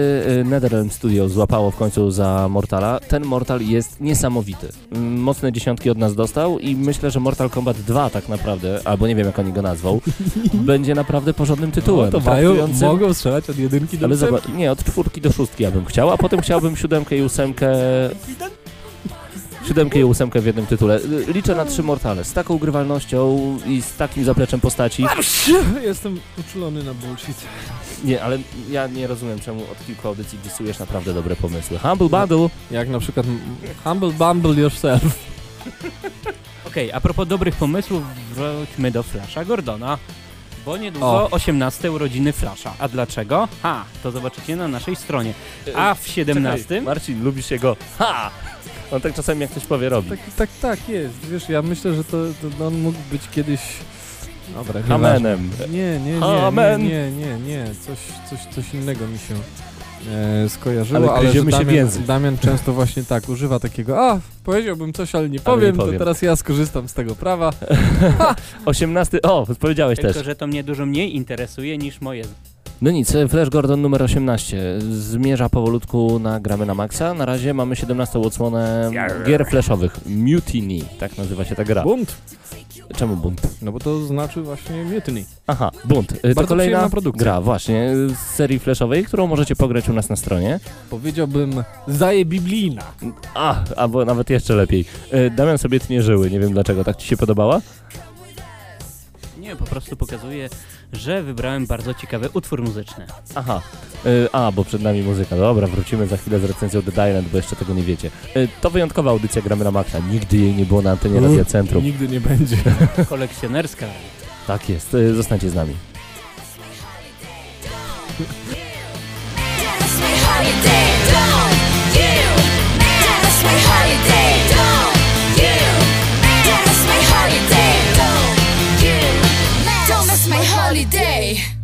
Speaker 5: y, NetherRealm Studio złapało w końcu za Mortala, ten Mortal jest niesamowity. Mm, Mocne dziesiątki od nas dostał i myślę, że Mortal Kombat 2 tak naprawdę, albo nie wiem jak oni go nazwą, będzie naprawdę porządnym tytułem.
Speaker 4: No, to mają, mogą strzelać od jedynki do
Speaker 5: Ale zobacz, nie, od czwórki do szóstki ja bym chciał, a potem chciałbym siódemkę i ósemkę... Siódemkę i ósemkę w jednym tytule. Liczę na trzy Mortale. Z taką grywalnością i z takim zapleczem postaci.
Speaker 4: Jestem uczulony na bullshit.
Speaker 5: Nie, ale ja nie rozumiem, czemu od kilku audycji disujesz naprawdę dobre pomysły. Humble Bundle.
Speaker 4: Jak na przykład Humble Bumble Yourself.
Speaker 6: Okej, a propos dobrych pomysłów, wróćmy do Flasha Gordona. Bo niedługo
Speaker 4: O.
Speaker 6: 18 urodziny Flasha. A dlaczego? Ha, to zobaczycie na naszej stronie. A w 17
Speaker 5: Czekaj, Marcin, lubisz jego ha! On tak czasami jak ktoś powie robi.
Speaker 4: Tak, tak, tak jest. Wiesz, ja myślę, że to, to on mógł być kiedyś... Dobra.
Speaker 5: Hamenem.
Speaker 4: Nie, nie, nie,
Speaker 5: Amen.
Speaker 4: nie, nie, nie, nie. Coś, coś, coś innego mi się e, skojarzyło,
Speaker 5: Ale
Speaker 4: ale, że
Speaker 5: gryziemy się w
Speaker 4: Damian. Damian często właśnie tak używa takiego, a, powiedziałbym coś, ale nie powiem,
Speaker 5: powiem.
Speaker 4: to teraz ja skorzystam z tego prawa.
Speaker 5: 18. O, powiedziałeś
Speaker 6: Tylko,
Speaker 5: też.
Speaker 6: że to mnie dużo mniej interesuje niż moje.
Speaker 5: No nic, Flash Gordon numer 18 zmierza powolutku na gramy na maksa. Na razie mamy 17 odsłonę gier flashowych. Mutiny, tak nazywa się ta gra.
Speaker 4: Bunt.
Speaker 5: Czemu bunt?
Speaker 4: No bo to znaczy właśnie mutiny.
Speaker 5: Aha, bunt. Y, To
Speaker 4: Bardzo
Speaker 5: kolejna
Speaker 4: produkcja.
Speaker 5: gra właśnie z serii flashowej, którą możecie pograć u nas na stronie.
Speaker 4: Powiedziałbym zaje biblijna.
Speaker 5: A, albo nawet jeszcze lepiej. Y, Damian sobie tnie żyły, nie wiem dlaczego. Tak ci się podobała?
Speaker 6: Nie, po prostu pokazuje, że wybrałem bardzo ciekawy utwór muzyczny.
Speaker 5: Aha. Y, a, bo przed nami muzyka. Dobra, wrócimy za chwilę z recenzją Dead Island, bo jeszcze tego nie wiecie. Y, to wyjątkowa audycja Gramy na Maxa. Nigdy jej nie było na antenie Radia Centrum.
Speaker 4: Nigdy nie będzie.
Speaker 6: Kolekcjonerska.
Speaker 5: Tak jest. Y, zostańcie z nami.
Speaker 7: You? My holiday.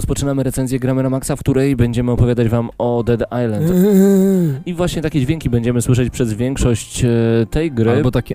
Speaker 5: Rozpoczynamy recenzję Gramy na Maxa, w której będziemy opowiadać wam o Dead Island. I właśnie takie dźwięki będziemy słyszeć przez większość e, tej gry.
Speaker 4: Albo takie...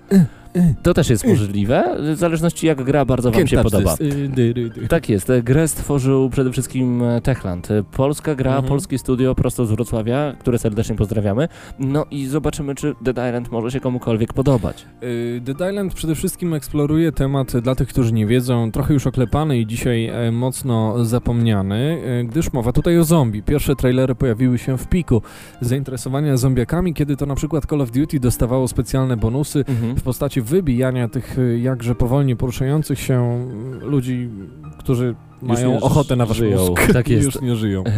Speaker 5: To też jest możliwe, w zależności jak gra bardzo wam się podoba.
Speaker 4: Y.
Speaker 5: Tak jest. Grę stworzył przede wszystkim e, Techland. E, Polska gra,
Speaker 4: Mhm.
Speaker 5: polskie studio prosto z Wrocławia, które serdecznie pozdrawiamy. No i zobaczymy, czy Dead Island może się komukolwiek podobać.
Speaker 4: Y, Dead Island przede wszystkim eksploruje temat dla tych, którzy nie wiedzą, trochę już oklepany i dzisiaj e, mocno zapomniany, gdyż mowa tutaj o zombie. Pierwsze trailery pojawiły się w piku zainteresowania zombiakami, kiedy to na przykład Call of Duty dostawało specjalne bonusy w postaci wybijania tych y, jakże powolnie poruszających się ludzi, którzy mają
Speaker 5: nie
Speaker 4: ochotę na wasz
Speaker 5: żyją.
Speaker 4: mózg.
Speaker 5: Tak jest.
Speaker 4: Już nie żyją.
Speaker 5: E,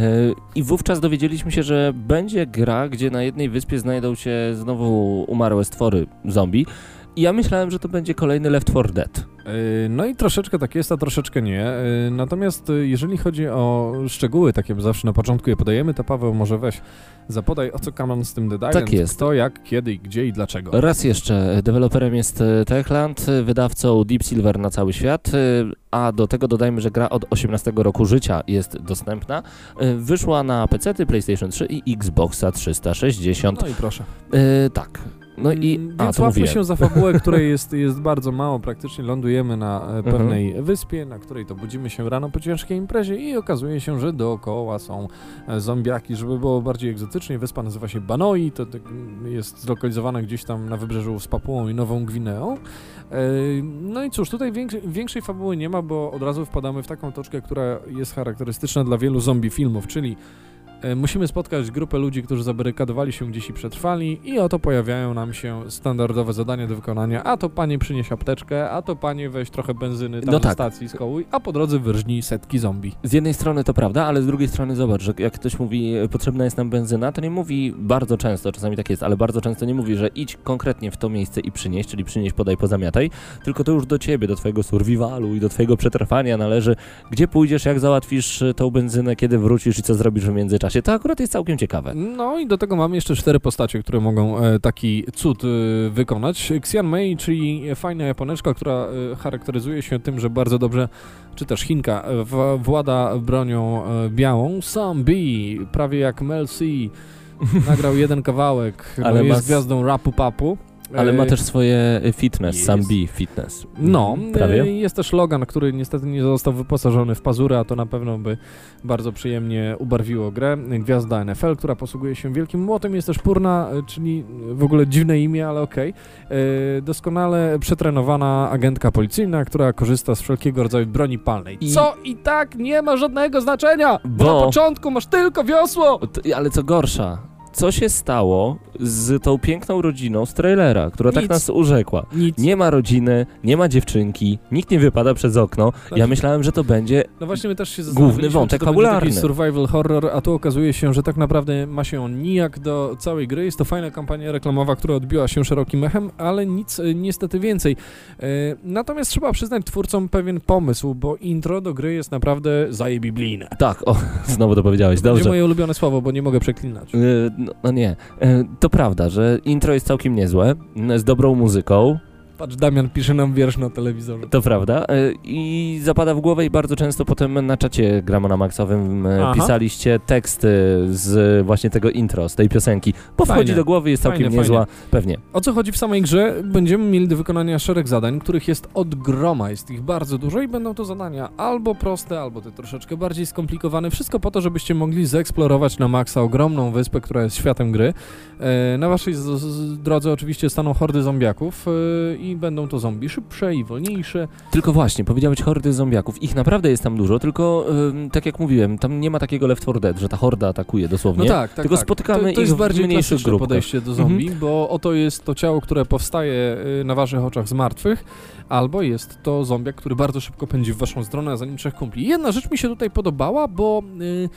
Speaker 5: I wówczas dowiedzieliśmy się, że będzie gra, gdzie na jednej wyspie znajdą się znowu umarłe stwory zombie. I ja myślałem, że to będzie kolejny Left 4 Dead.
Speaker 4: Y, No i troszeczkę tak jest, a troszeczkę nie. Y, Natomiast y, jeżeli chodzi o szczegóły, takie zawsze na początku je podajemy, to Paweł może weź zapodaj o co kaman z tym Dead Island,
Speaker 5: Tak jest.
Speaker 4: kto, jak, kiedy, gdzie i dlaczego.
Speaker 5: Raz jeszcze, deweloperem jest e, Techland, e, wydawcą Deep Silver na cały świat, e, a do tego dodajmy, że gra od 18 roku życia jest dostępna. E, Wyszła na PC, PlayStation 3 i Xboxa 360.
Speaker 4: No i proszę.
Speaker 5: E, tak. No i...
Speaker 4: Mm,
Speaker 5: A,
Speaker 4: Więc łapmy się za fabułę, której jest, jest bardzo mało. Praktycznie lądujemy na e,
Speaker 5: Mhm.
Speaker 4: pewnej wyspie, na której to budzimy się rano po ciężkiej imprezie i okazuje się, że dookoła są e, zombiaki. Żeby było bardziej egzotycznie, wyspa nazywa się Banoi, to tak, mm, jest zlokalizowana gdzieś tam na wybrzeżu z Papułą i Nową Gwineą. No i cóż, tutaj większej, większej fabuły nie ma, bo od razu wpadamy w taką toczkę, która jest charakterystyczna dla wielu zombie filmów, czyli Musimy spotkać grupę ludzi, którzy zabarykadowali się gdzieś i przetrwali i oto pojawiają nam się standardowe zadania do wykonania. A to panie przynieś apteczkę, a to panie weź trochę benzyny tam
Speaker 5: No tak.
Speaker 4: stacji skołuj, a po drodze wyrżnij setki zombie.
Speaker 5: Z jednej strony to prawda, ale z drugiej strony zobacz, że jak ktoś mówi e, potrzebna jest nam benzyna, to nie mówi bardzo często, czasami tak jest, ale bardzo często nie mówi, że idź konkretnie w to miejsce i przynieś, czyli przynieś, podaj, pozamiataj, tylko to już do ciebie, do twojego survivalu i do twojego przetrwania należy, gdzie pójdziesz, jak załatwisz e, tą benzynę, kiedy wrócisz i co zrobisz w międzyczasie. To akurat jest całkiem ciekawe.
Speaker 4: No i do tego mamy jeszcze cztery postacie, które mogą e, taki cud e, wykonać. Xian Mei, czyli fajna japoneczka, która e, charakteryzuje się tym, że bardzo dobrze, czy też Chinka, włada bronią białą. Sam B, prawie jak Mel C, nagrał jeden kawałek,
Speaker 5: Ale
Speaker 4: ale jest gwiazdą rapu papu.
Speaker 5: Ale ma
Speaker 4: E,
Speaker 5: też swoje e, fitness,
Speaker 4: jest.
Speaker 5: sam B fitness.
Speaker 4: No,
Speaker 5: prawie.
Speaker 4: e, jest też Logan, który niestety nie został wyposażony w pazury, a to na pewno by bardzo przyjemnie ubarwiło grę. Gwiazda NFL, która posługuje się wielkim młotem, jest też Purna, czyli w ogóle dziwne imię, ale okej. E, Doskonale przetrenowana agentka policyjna, która korzysta z wszelkiego rodzaju broni palnej.
Speaker 5: I-
Speaker 4: Co i tak nie ma żadnego znaczenia, bo,
Speaker 5: Bo-
Speaker 4: na początku masz tylko wiosło!
Speaker 5: Ale co gorsza, co się stało z tą piękną rodziną z trailera, która tak
Speaker 4: Nic.
Speaker 5: nas urzekła?
Speaker 4: Nic.
Speaker 5: Nie ma rodziny, nie ma dziewczynki, nikt nie wypada przez okno. Ja
Speaker 4: Znaczy-
Speaker 5: myślałem, że to będzie.
Speaker 4: No właśnie my też się
Speaker 5: Główny wątek
Speaker 4: to
Speaker 5: fabularny.
Speaker 4: taki survival horror, a tu okazuje się, że tak naprawdę ma się on nijak do całej gry. Jest to fajna kampania reklamowa, która odbiła się szerokim echem, ale nic e, niestety więcej. E, natomiast trzeba przyznać twórcom pewien pomysł, bo intro do gry jest naprawdę zajebiblijne.
Speaker 5: Tak, o, znowu to powiedziałeś,
Speaker 4: To
Speaker 5: dobrze.
Speaker 4: moje ulubione słowo, bo nie mogę przeklinać.
Speaker 5: Y, No, no nie, Y, to prawda, że intro jest całkiem niezłe, z dobrą muzyką,
Speaker 4: Patrz, Damian pisze nam wiersz na telewizorze.
Speaker 5: to prawda, y, i zapada w głowę i bardzo często potem na czacie Gramona Maxowym y,
Speaker 4: Aha.
Speaker 5: pisaliście teksty z właśnie tego intro, z tej piosenki. Bo wchodzi do głowy, jest całkiem
Speaker 4: Fajnie,
Speaker 5: niezła, pewnie.
Speaker 4: O co chodzi w samej grze? Będziemy mieli do wykonania szereg zadań, których jest od groma, jest ich bardzo dużo i będą to zadania albo proste, albo te troszeczkę bardziej skomplikowane. Wszystko po to, żebyście mogli zeksplorować na maksa ogromną wyspę, która jest światem gry. E, na waszej drodze oczywiście staną hordy zombiaków e, i będą to zombie szybsze i wolniejsze.
Speaker 5: Tylko właśnie, powiedziałeś hordy zombiaków. Ich naprawdę jest tam dużo, tylko ym, tak jak mówiłem, tam nie ma takiego Left 4 Dead, że ta horda atakuje dosłownie.
Speaker 4: No tak, tak.
Speaker 5: Tylko
Speaker 4: tak.
Speaker 5: spotykamy
Speaker 4: to, to
Speaker 5: ich
Speaker 4: jest
Speaker 5: w
Speaker 4: bardziej
Speaker 5: mniejszych
Speaker 4: klasyczne
Speaker 5: grupkach.
Speaker 4: podejście do zombie, bo oto jest to ciało, które powstaje y, na waszych oczach z martwych, albo jest to zombiak, który bardzo szybko pędzi w waszą stronę, a za nim trzech kumpli. Jedna rzecz mi się tutaj podobała, bo y,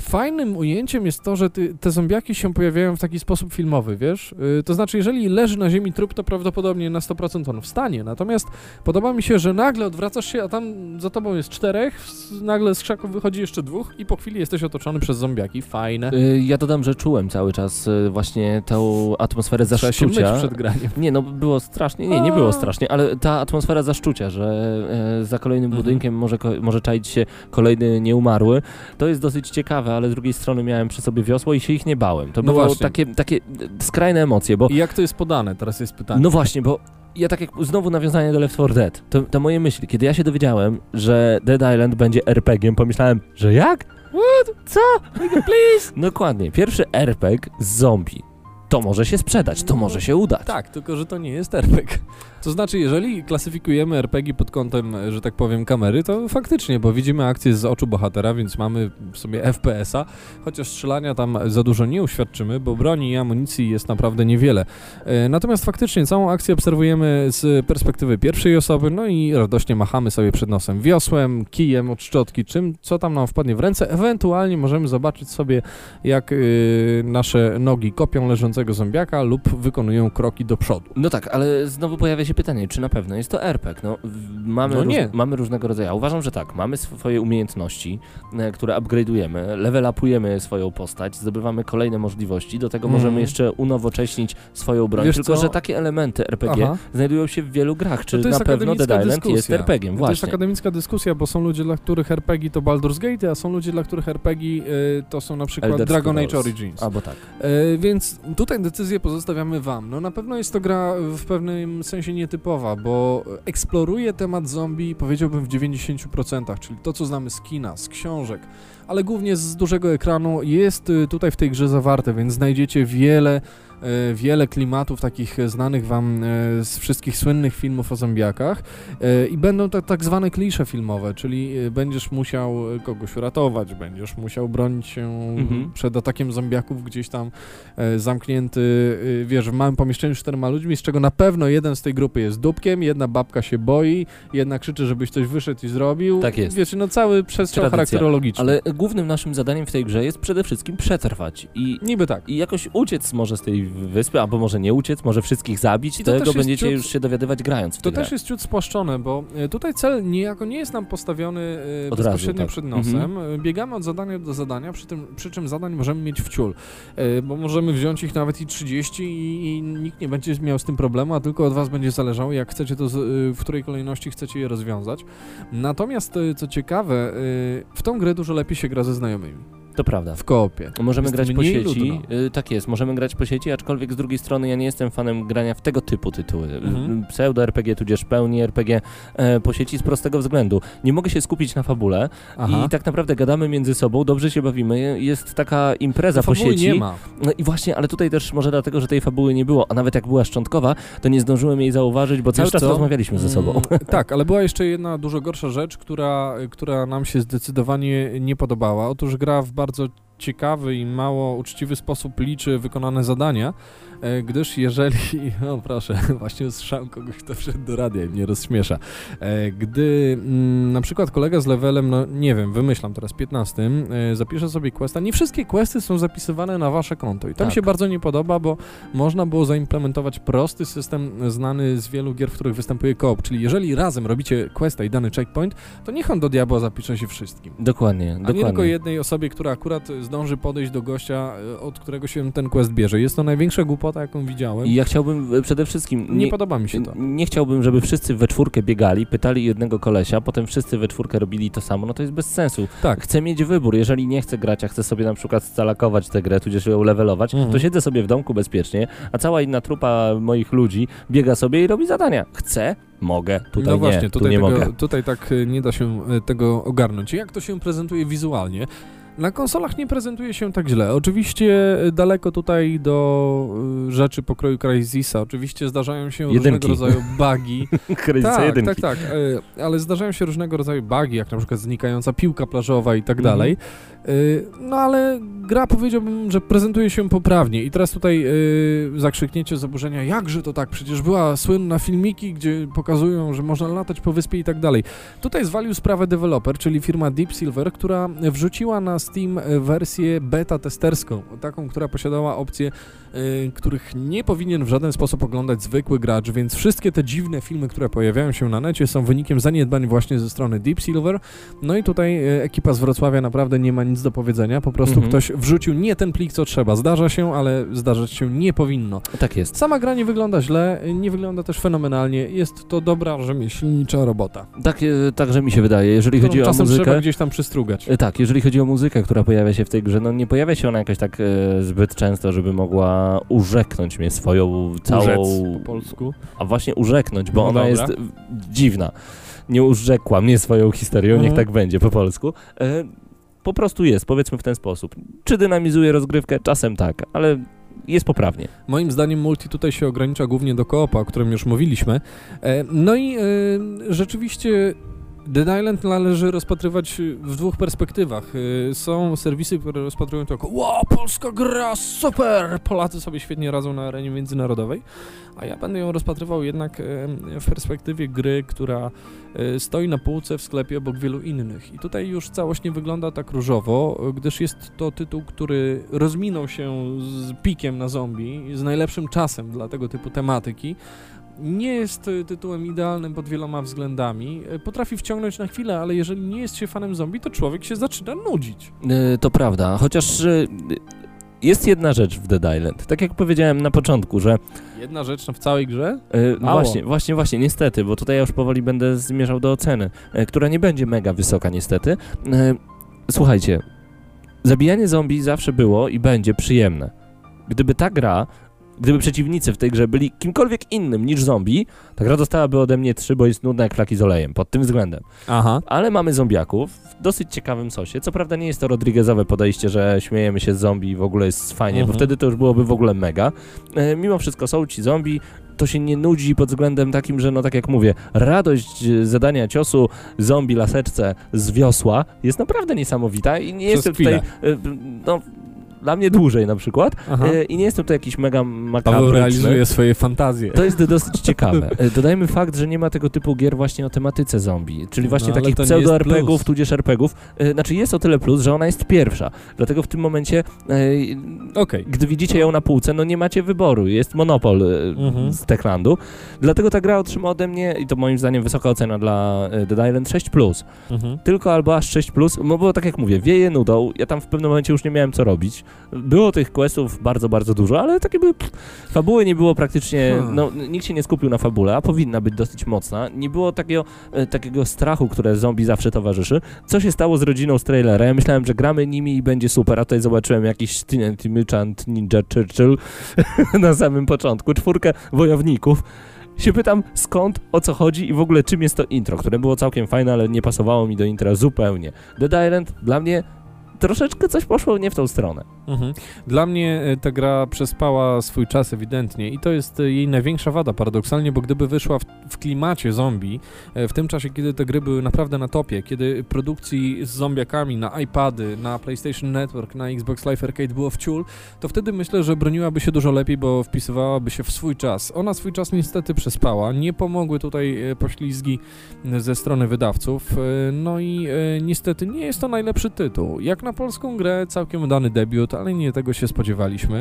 Speaker 4: Fajnym ujęciem jest to, że ty, te zombiaki się pojawiają w taki sposób filmowy, wiesz? Yy, to znaczy, jeżeli leży na ziemi trup, to prawdopodobnie na 100% on wstanie. Natomiast podoba mi się, że nagle odwracasz się, a tam za tobą jest czterech, nagle z krzaków wychodzi jeszcze dwóch i po chwili jesteś otoczony przez zombiaki. Fajne.
Speaker 5: Y, Ja dodam, że czułem cały czas y, właśnie tą atmosferę
Speaker 4: Trzeba się myć
Speaker 5: zaszczucia.
Speaker 4: przed graniem.
Speaker 5: Nie, no było strasznie, nie, nie było strasznie, ale ta atmosfera zaszczucia, że e, za kolejnym
Speaker 4: Mhm.
Speaker 5: budynkiem może, może czaić się kolejny nieumarły, to jest dosyć ciekawe, ale z drugiej strony miałem przy sobie wiosło i się ich nie bałem. To
Speaker 4: No właśnie.
Speaker 5: takie, takie skrajne emocje, bo
Speaker 4: I jak to jest podane? Teraz jest pytanie.
Speaker 5: no właśnie, bo ja tak jak znowu nawiązanie do Left 4 Dead, to, to moje myśli, kiedy ja się dowiedziałem, że Dead Island będzie RPG-iem, pomyślałem, że jak? What? Co? Please? Dokładnie. Pierwszy RPG z zombie. To może się sprzedać, to może się udać.
Speaker 4: Tak, tylko że to nie jest RPG. To znaczy, jeżeli klasyfikujemy RPG pod kątem, że tak powiem, kamery, to faktycznie, bo widzimy akcję z oczu bohatera, więc mamy sobie FPS-a, chociaż strzelania tam za dużo nie uświadczymy, bo broni i amunicji jest naprawdę niewiele. E, Natomiast faktycznie całą akcję obserwujemy z perspektywy pierwszej osoby, no i radośnie machamy sobie przed nosem wiosłem, kijem od szczotki, czym, co tam nam wpadnie w ręce. Ewentualnie możemy zobaczyć sobie, jak y, nasze nogi kopią leżącego zombiaka lub wykonują kroki do przodu.
Speaker 5: No tak, ale znowu pojawia się pytanie, czy na pewno jest to RPG? No, w- mamy,
Speaker 4: No
Speaker 5: róż-
Speaker 4: nie.
Speaker 5: mamy różnego rodzaju. Ja uważam, że tak, mamy swoje umiejętności, e, które upgrade'ujemy, level upujemy swoją postać, zdobywamy kolejne możliwości, do tego
Speaker 4: Mhm.
Speaker 5: możemy jeszcze unowocześnić swoją broń,
Speaker 4: Wiesz
Speaker 5: tylko
Speaker 4: co?
Speaker 5: że takie elementy RPG
Speaker 4: Aha.
Speaker 5: znajdują się w wielu grach, czy
Speaker 4: No
Speaker 5: na pewno Dead Island jest
Speaker 4: dyskusja.
Speaker 5: RPG-iem,
Speaker 4: To jest
Speaker 5: właśnie.
Speaker 4: akademicka dyskusja, bo są ludzie, dla których RPG to Baldur's Gate, a są ludzie, dla których RPG y, to są na przykład
Speaker 5: Elder
Speaker 4: Dragon Age. Origins.
Speaker 5: Albo tak.
Speaker 4: E, więc tutaj decyzję pozostawiamy wam. No na pewno jest to gra w pewnym sensie nietypowa, bo eksploruje temat zombie powiedziałbym w 90%, czyli to co znamy z kina, z książek, ale głównie z dużego ekranu jest y, tutaj w tej grze zawarte, więc znajdziecie wiele e, wiele klimatów takich znanych wam e, z wszystkich słynnych filmów o zombiakach i będą to tak zwane klisze filmowe, czyli będziesz musiał kogoś uratować, będziesz musiał bronić się
Speaker 5: Mhm.
Speaker 4: przed atakiem zombiaków gdzieś tam e, zamknięty, wiesz, w małym pomieszczeniu z czterema ludźmi, z czego na pewno jeden z tej grupy jest dupkiem, jedna babka się boi, jedna krzyczy, żebyś coś wyszedł i zrobił.
Speaker 5: Tak jest.
Speaker 4: Wiesz, no cały przestrzał
Speaker 5: Tradycja.
Speaker 4: charakterologiczny.
Speaker 5: Ale głównym naszym zadaniem w tej grze jest przede wszystkim przetrwać i
Speaker 4: Niby tak.
Speaker 5: i jakoś uciec może z tej wyspy, albo może nie uciec, może wszystkich zabić,
Speaker 4: I to
Speaker 5: tego będziecie
Speaker 4: ciut-
Speaker 5: już się dowiadywać grając w
Speaker 4: To też
Speaker 5: grę.
Speaker 4: jest ciut spłaszczone, bo e, tutaj cel niejako nie jest nam postawiony e,
Speaker 5: Od razu,
Speaker 4: bezpośrednio
Speaker 5: tak.
Speaker 4: przed nosem. E, Biegamy od zadania do zadania, przy, tym, przy czym zadań możemy mieć wciul, e, bo możemy wziąć ich nawet i 30 i, i nikt nie będzie miał z tym problemu, a tylko od was będzie zależało, jak chcecie to, w której kolejności chcecie je rozwiązać. Natomiast, co ciekawe, w tą grę dużo lepiej się gra ze znajomymi,
Speaker 5: To prawda.
Speaker 4: w koopie.
Speaker 5: Możemy
Speaker 4: Jest
Speaker 5: grać po sieci,
Speaker 4: ludno.
Speaker 5: y, tak jest, możemy grać po sieci, aczkolwiek z drugiej strony ja nie jestem fanem grania w tego typu tytuły.
Speaker 4: Mhm.
Speaker 5: Pseudo-RPG, tudzież pełni RPG e, po sieci z prostego względu. Nie mogę się skupić na fabule
Speaker 4: Aha.
Speaker 5: i tak naprawdę gadamy między sobą, dobrze się bawimy, jest taka impreza po
Speaker 4: Fabuły
Speaker 5: sieci.
Speaker 4: nie ma.
Speaker 5: No i właśnie, ale tutaj też może dlatego, że tej fabuły nie było, a nawet jak była szczątkowa, to nie zdążyłem jej zauważyć, bo cały czas
Speaker 4: co?
Speaker 5: rozmawialiśmy ze sobą.
Speaker 4: Mm, tak, ale była jeszcze jedna dużo gorsza rzecz, która, która nam się zdecydowanie nie podobała. Otóż gra w bardzo ciekawy i mało uczciwy sposób liczy wykonane zadania, gdyż jeżeli, o proszę, właśnie usłyszałem kogoś, kto wszedł do radia i mnie rozśmiesza, e, gdy mm, na przykład kolega z levelem, no nie wiem, wymyślam teraz 15, e, zapisze sobie questa, nie wszystkie questy są zapisywane na wasze konto i to mi
Speaker 5: Tak.
Speaker 4: się bardzo nie podoba, bo można było zaimplementować prosty system znany z wielu gier, w których występuje koop, czyli jeżeli razem robicie questa i dany checkpoint, to niech on do diabła zapisze się wszystkim.
Speaker 5: Dokładnie,
Speaker 4: A nie tylko
Speaker 5: dokładnie.
Speaker 4: jednej osobie, która akurat zdąży podejść do gościa, e, od którego się ten quest bierze. Jest to największa głupota, jaką widziałem.
Speaker 5: I ja chciałbym e, przede wszystkim...
Speaker 4: nie, podoba mi się to.
Speaker 5: Nie chciałbym, żeby wszyscy we czwórkę biegali, pytali jednego kolesia, potem wszyscy we czwórkę robili to samo, no to jest bez sensu.
Speaker 4: Tak.
Speaker 5: Chcę mieć wybór, jeżeli nie chcę grać, a chcę sobie na przykład scalakować tę grę, tudzież ją levelować,
Speaker 4: Mhm.
Speaker 5: to siedzę sobie w domku bezpiecznie, a cała inna trupa moich ludzi biega sobie i robi zadania. Chcę, mogę, tutaj
Speaker 4: no
Speaker 5: nie,
Speaker 4: właśnie,
Speaker 5: tu
Speaker 4: tutaj,
Speaker 5: nie
Speaker 4: tego,
Speaker 5: mogę.
Speaker 4: tutaj tak e, nie da się e, tego ogarnąć. Jak to się prezentuje wizualnie? Na konsolach nie prezentuje się tak źle. Oczywiście e, daleko tutaj do e, rzeczy pokroju Crysisa. Oczywiście zdarzają się
Speaker 5: Jedynki.
Speaker 4: różnego rodzaju bugi. Tak,
Speaker 5: jedynki.
Speaker 4: tak, tak, e, ale zdarzają się różnego rodzaju bugi, jak na przykład znikająca piłka plażowa i tak
Speaker 5: Mhm.
Speaker 4: dalej. E, No ale gra powiedziałbym, że prezentuje się poprawnie i teraz tutaj e, zakrzykniecie z oburzenia, jakże to tak, przecież była słynna filmiki, gdzie pokazują, że można latać po wyspie i tak dalej. Tutaj zwalił sprawę deweloper, czyli firma Deep Silver, która wrzuciła na Steam e, wersję beta testerską, taką, która posiadała opcje, e, których nie powinien w żaden sposób oglądać zwykły gracz, więc wszystkie te dziwne filmy, które pojawiają się na necie są wynikiem zaniedbań właśnie ze strony Deep Silver. No i tutaj e, ekipa z Wrocławia naprawdę nie ma nic do powiedzenia, po prostu
Speaker 5: Mhm.
Speaker 4: ktoś wrzucił nie ten plik, co trzeba. Zdarza się, ale zdarzać się nie powinno.
Speaker 5: Tak jest.
Speaker 4: Sama gra nie wygląda źle, nie wygląda też fenomenalnie. Jest to dobra rzemieślnicza robota.
Speaker 5: Tak, e, także mi się wydaje. Jeżeli
Speaker 4: którą
Speaker 5: chodzi o muzykę...
Speaker 4: trzeba gdzieś tam przystrugać.
Speaker 5: E, Tak, jeżeli chodzi o muzykę, która pojawia się w tej grze, no nie pojawia się ona jakoś tak e, zbyt często, żeby mogła urzeknąć mnie swoją całą...
Speaker 4: Urzec po polsku.
Speaker 5: A właśnie urzeknąć, bo
Speaker 4: No
Speaker 5: ona
Speaker 4: dobra.
Speaker 5: jest dziwna. Nie urzekła mnie swoją historią, niech
Speaker 4: Mhm.
Speaker 5: tak będzie po polsku. E, po prostu jest, powiedzmy w ten sposób. Czy dynamizuje rozgrywkę? Czasem tak, ale jest poprawnie.
Speaker 4: Moim zdaniem multi tutaj się ogranicza głównie do koopa, o którym już mówiliśmy. E, No i e, rzeczywiście Dead Island należy rozpatrywać w dwóch perspektywach. E, Są serwisy, które rozpatrują to jako wow, polska gra, super! Polacy sobie świetnie radzą na arenie międzynarodowej, a ja będę ją rozpatrywał jednak w perspektywie gry, która e, stoi na półce w sklepie obok wielu innych. I tutaj już całość nie wygląda tak różowo, gdyż jest to tytuł, który rozminął się z pikiem na zombie, z najlepszym czasem dla tego typu tematyki. Nie jest e, tytułem idealnym pod wieloma względami. E, Potrafi wciągnąć na chwilę, ale jeżeli nie jest się fanem zombie, to człowiek się zaczyna nudzić.
Speaker 5: E, to prawda, chociaż e, jest jedna rzecz w Dead Island. Tak jak powiedziałem na początku, że
Speaker 4: Jedna rzecz w całej grze.
Speaker 5: E,
Speaker 4: Mało.
Speaker 5: właśnie, właśnie, właśnie, niestety, bo tutaj ja już powoli będę zmierzał do oceny, która nie będzie mega wysoka niestety. Słuchajcie, zabijanie zombie zawsze było i będzie przyjemne. Gdyby ta gra, gdyby przeciwnicy w tej grze byli kimkolwiek innym niż zombie, ta gra dostałaby ode mnie 3, bo jest nudna jak flaki z olejem, pod tym względem.
Speaker 4: Aha.
Speaker 5: Ale mamy zombiaków w dosyć ciekawym sosie. Co prawda nie jest to Rodriguezowe podejście, że śmiejemy się z zombie i w ogóle jest fajnie,
Speaker 4: Mhm.
Speaker 5: bo wtedy to już byłoby w ogóle mega. E, mimo wszystko są ci zombie, to się nie nudzi pod względem takim, że no tak jak mówię, radość zadania ciosu zombie laseczce z wiosła jest naprawdę niesamowita i nie
Speaker 4: Przez
Speaker 5: jestem tutaj, e, no dla mnie dłużej na przykład e, i nie jestem tutaj jakiś mega
Speaker 4: Paweł
Speaker 5: makabryczny.
Speaker 4: realizuje swoje fantazje.
Speaker 5: To jest dosyć ciekawe. E, Dodajmy fakt, że nie ma tego typu gier właśnie o tematyce zombie, czyli właśnie
Speaker 4: No,
Speaker 5: takich
Speaker 4: to
Speaker 5: pseudo-RPGów, tudzież RPGów. E, Znaczy jest o tyle plus, że ona jest pierwsza. Dlatego w tym momencie, e,
Speaker 4: Okej.
Speaker 5: gdy widzicie ją na półce, no nie macie wyboru. Jest monopol e,
Speaker 4: Mhm.
Speaker 5: z Techlandu. Dlatego ta gra otrzyma ode mnie, i to moim zdaniem wysoka ocena dla e, Dead Island 6+. Plus.
Speaker 4: Mhm.
Speaker 5: Tylko albo aż 6+, plus, no bo tak jak mówię, wieje nudą. Ja tam w pewnym momencie już nie miałem co robić. Było tych questów bardzo, bardzo dużo, ale takie były... Pff, fabuły nie było praktycznie...
Speaker 4: Hmm.
Speaker 5: No, nikt się nie skupił na fabule, a powinna być dosyć mocna. Nie było takiego, e, takiego strachu, które zombie zawsze towarzyszy. Co się stało z rodziną z trailera? Ja myślałem, że gramy nimi i będzie super, a tutaj zobaczyłem jakiś Mutant Ninja Churchill na samym początku. Czwórkę wojowników się pytam skąd, o co chodzi i w ogóle czym jest to intro, które było całkiem fajne, ale nie pasowało mi do intra zupełnie. Dead Island dla mnie troszeczkę coś poszło nie w tą stronę.
Speaker 4: Mhm. Dla mnie e, ta gra przespała swój czas ewidentnie i to jest e, jej największa wada paradoksalnie, bo gdyby wyszła w, w klimacie zombie, e, w tym czasie, kiedy te gry były naprawdę na topie, kiedy produkcji z zombiakami na iPady, na PlayStation Network, na Xbox Live Arcade było wciul, to wtedy myślę, że broniłaby się dużo lepiej, bo wpisywałaby się w swój czas. Ona swój czas niestety przespała, nie pomogły tutaj poślizgi ze strony wydawców, no i niestety nie jest to najlepszy tytuł. Jak na polską grę całkiem udany debiut, ale nie tego się spodziewaliśmy.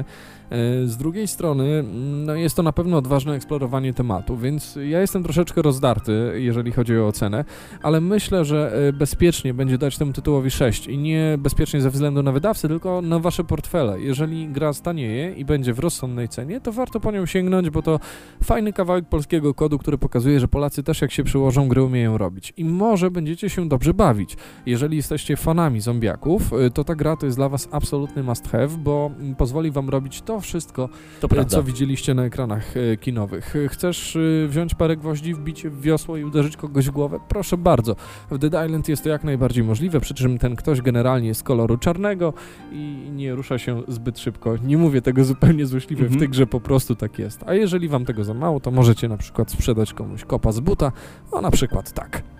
Speaker 4: E, Z drugiej strony, mm, no jest to na pewno odważne eksplorowanie tematu, więc ja jestem troszeczkę rozdarty, jeżeli chodzi o ocenę, ale myślę, że e, bezpiecznie będzie dać temu tytułowi 6 i nie bezpiecznie ze względu na wydawcę, tylko na wasze portfele. Jeżeli gra stanieje i będzie w rozsądnej cenie, to warto po nią sięgnąć, bo to fajny kawałek polskiego kodu, który pokazuje, że Polacy też jak się przyłożą, gry umieją robić. I może będziecie się dobrze bawić. Jeżeli jesteście fanami zombiaków, to ta gra to jest dla was absolutny must have, bo mm, pozwoli wam robić to wszystko,
Speaker 5: To
Speaker 4: y, co widzieliście na ekranach y, kinowych. Y, Chcesz y, wziąć parę gwoździ, wbić w wiosło i uderzyć kogoś w głowę? Proszę bardzo. W Dead Island jest to jak najbardziej możliwe, przy czym ten ktoś generalnie jest koloru czarnego i nie rusza się zbyt szybko. Nie mówię tego zupełnie złośliwie,
Speaker 5: Mhm.
Speaker 4: w tej grze po prostu tak jest. A jeżeli wam tego za mało, to możecie na przykład sprzedać komuś kopa z buta, o na przykład tak.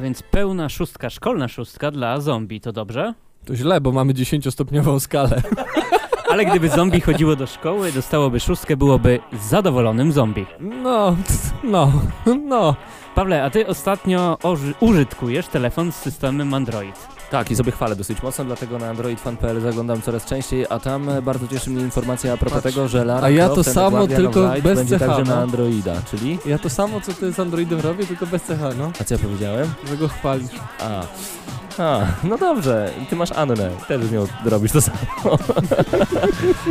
Speaker 6: A więc pełna szóstka, szkolna szóstka dla zombie, to dobrze?
Speaker 4: To źle, bo mamy 10-stopniową skalę.
Speaker 6: Ale gdyby zombie chodziło do szkoły, dostałoby szóstkę, byłoby zadowolonym zombie.
Speaker 4: No, no, no.
Speaker 6: Pawle, a ty ostatnio użytkujesz telefon z systemem Android.
Speaker 5: Tak, i sobie chwalę dosyć mocno, dlatego na androidfan.pl zaglądam coraz częściej, a tam e, bardzo cieszy mnie informacja a propos
Speaker 4: Patrz.
Speaker 5: tego, że Lara
Speaker 4: A ja to
Speaker 5: Croft and the
Speaker 4: samo,
Speaker 5: Guardian of
Speaker 4: tylko
Speaker 5: Light
Speaker 4: bez
Speaker 5: będzie
Speaker 4: CH,
Speaker 5: także na
Speaker 4: no.
Speaker 5: Androida, czyli...
Speaker 4: Ja to samo, co ty z Androidem robię, tylko bez CH, no.
Speaker 5: A co ja powiedziałem?
Speaker 4: Że go chwalisz.
Speaker 5: A, a no dobrze, i ty masz Annę, też z nią robisz to samo.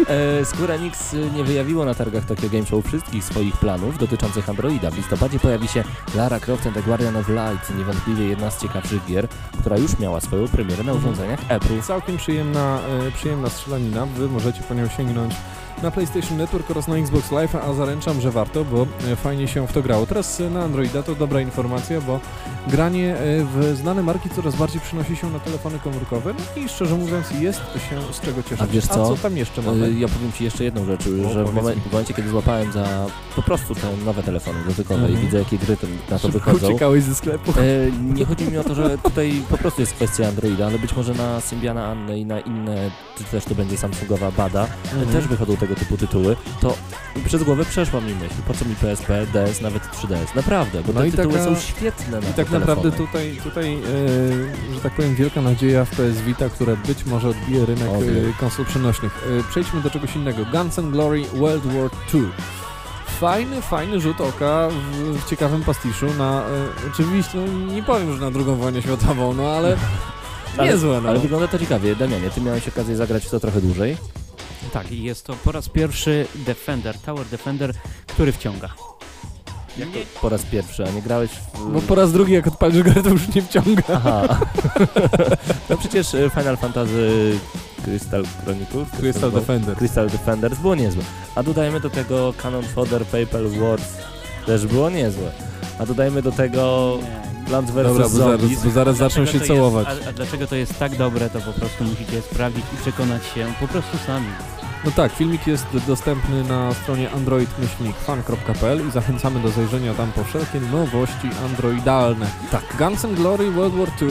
Speaker 5: e, Square Enix nie wyjawiło na targach Tokyo Game Show wszystkich swoich planów dotyczących Androida. W listopadzie pojawi się Lara Croft and the Guardian of Light, niewątpliwie jedna z ciekawszych gier, która już miała swoją premierę na urządzeniach Apple.
Speaker 4: Całkiem przyjemna, e, przyjemna strzelanina. Wy możecie po nią sięgnąć na PlayStation Network oraz na Xbox Live, a zaręczam, że warto, bo e, fajnie się w to grało. Teraz e, na Androida to dobra informacja, bo granie e, w znane marki coraz bardziej przynosi się na telefony komórkowe no i szczerze mówiąc jest się z czego cieszyć.
Speaker 5: A wiesz
Speaker 4: A
Speaker 5: co?
Speaker 4: co tam jeszcze mamy?
Speaker 5: Ja powiem Ci jeszcze jedną rzecz,
Speaker 4: O,
Speaker 5: że w, w momencie, kiedy złapałem za po prostu te nowe telefony dotykowe
Speaker 4: Mhm.
Speaker 5: i widzę, jakie gry na to
Speaker 4: Szybko
Speaker 5: wychodzą,
Speaker 4: uciekałeś ze sklepu.
Speaker 5: Nie chodzi mi o to, że tutaj po prostu jest kwestia Androida, ale być może na Symbiana Annę i na inne, czy też to będzie Samsungowa Bada,
Speaker 4: Mhm.
Speaker 5: też wychodzą tego typu tytuły, to przez głowę przeszła mi myśl, po co mi PSP, DS, nawet 3DS. Naprawdę, bo
Speaker 4: No
Speaker 5: te tytuły
Speaker 4: taka-
Speaker 5: są świetne na
Speaker 4: I tak naprawdę tutaj, tutaj e, że tak powiem, wielka nadzieja w PS Vita, która być może odbije rynek e, konsol przenośnych. E, przejdźmy do czegoś innego. Guns N' Glory World War II. Fajny, fajny rzut oka w, w ciekawym pastiszu na, e, oczywiście, no, nie powiem, że na drugą wojnę światową, no ale
Speaker 5: Ale-
Speaker 4: niezłe, no.
Speaker 5: Ale wygląda to ciekawie. Damianie, ty miałeś okazję zagrać w to trochę dłużej.
Speaker 6: Tak, i jest to po raz pierwszy Defender, Tower Defender, który wciąga.
Speaker 5: Jak to po raz pierwszy, a nie grałeś w...
Speaker 4: Bo po raz drugi, jak odpalisz grę, to już nie wciąga.
Speaker 5: Aha. no przecież e, Final Fantasy Crystal Chronicles?
Speaker 4: Crystal? Defender.
Speaker 5: Crystal Defenders było niezłe. A dodajmy do tego Cannon Fodder Papal Wars też było niezłe. A dodajmy do tego... Plants vs.
Speaker 4: Dobra, bo zaraz,
Speaker 5: Zombies.
Speaker 4: bo zaraz zaczną się całować.
Speaker 6: Jest, a, a dlaczego to jest tak dobre, to po prostu musicie sprawdzić i przekonać się po prostu sami.
Speaker 4: No tak, filmik jest dostępny na stronie android-fan.pl i zachęcamy do zajrzenia tam po wszelkie nowości androidalne. Tak. Guns N' Glory World War II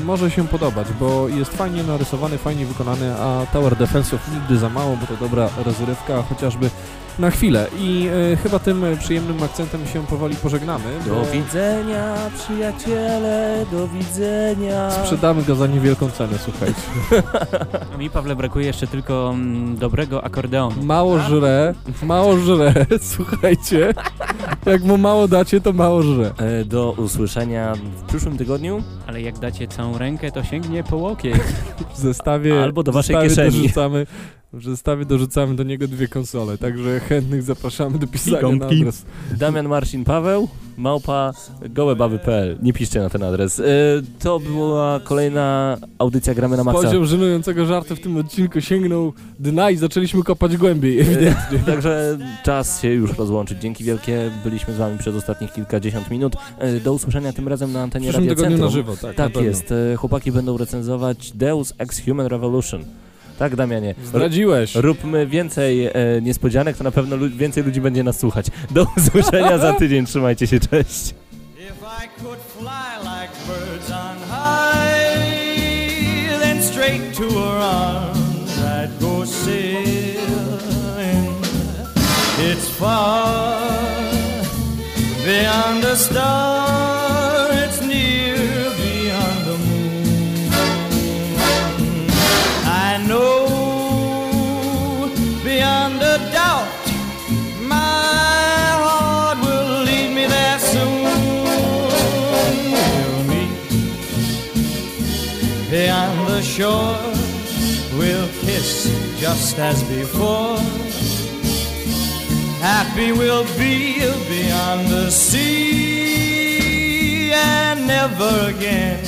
Speaker 4: y, może się podobać, bo jest fajnie narysowany, fajnie wykonany, a Tower Defense'ów nigdy za mało, bo to dobra rozrywka, chociażby na chwilę. I y, chyba tym przyjemnym akcentem się powoli pożegnamy.
Speaker 5: Do
Speaker 4: bo
Speaker 5: widzenia, przyjaciele, do widzenia.
Speaker 4: Sprzedamy go za niewielką cenę, słuchajcie.
Speaker 6: A mi, Pawle, brakuje jeszcze tylko mm, dobrego akordeonu.
Speaker 4: Mało żre, mało żre, słuchajcie. Jak mu mało dacie, to mało żre.
Speaker 5: E, Do usłyszenia w przyszłym tygodniu.
Speaker 6: Ale jak dacie całą rękę, to sięgnie po łokieć.
Speaker 4: W zestawie,
Speaker 5: Albo do waszej kieszeni.
Speaker 4: Dorzucamy, w zestawie dorzucamy do niego dwie konsole, także chętnych zapraszamy do pisania na adres.
Speaker 5: Damian Marcin Paweł, małpa gołebaby.pl. Nie piszcie na ten adres. E, To była kolejna audycja Gramy na Maxa.
Speaker 4: Poziom żenującego żartu w tym odcinku sięgnął dna i zaczęliśmy kopać głębiej, ewidentnie.
Speaker 5: Także czas się już rozłączyć. Dzięki wielkie. Byliśmy z wami przez ostatnich kilkadziesiąt minut. E, Do usłyszenia tym razem na antenie Radia
Speaker 4: tygodniu na
Speaker 5: Centrum.
Speaker 4: żywo, tak.
Speaker 5: Tak jest. E, Chłopaki będą recenzować Deus Ex Human Revolution. Tak, Damianie.
Speaker 4: Zdradziłeś.
Speaker 5: Róbmy więcej e, niespodzianek, to na pewno lu- więcej ludzi będzie nas słuchać. Do usłyszenia za tydzień. Trzymajcie się, cześć.
Speaker 8: If I could fly like shore. We'll kiss just as before. Happy we'll be beyond the sea, and never again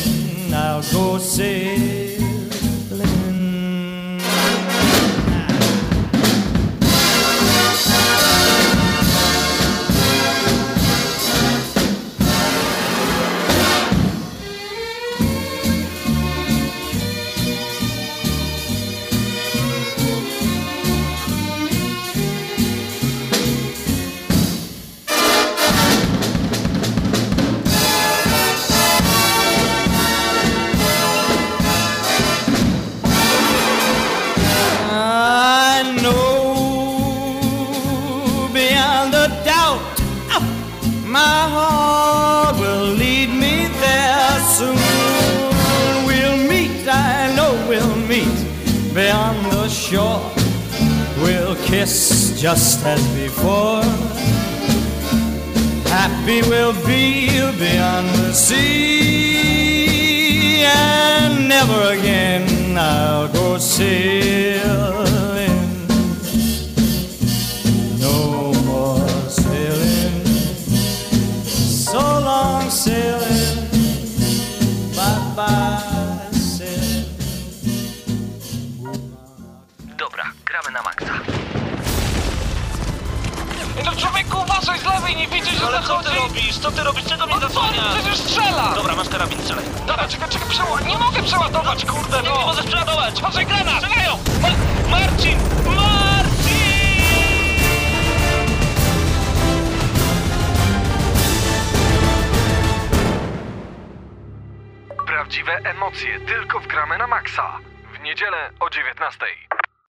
Speaker 8: I'll go sailing.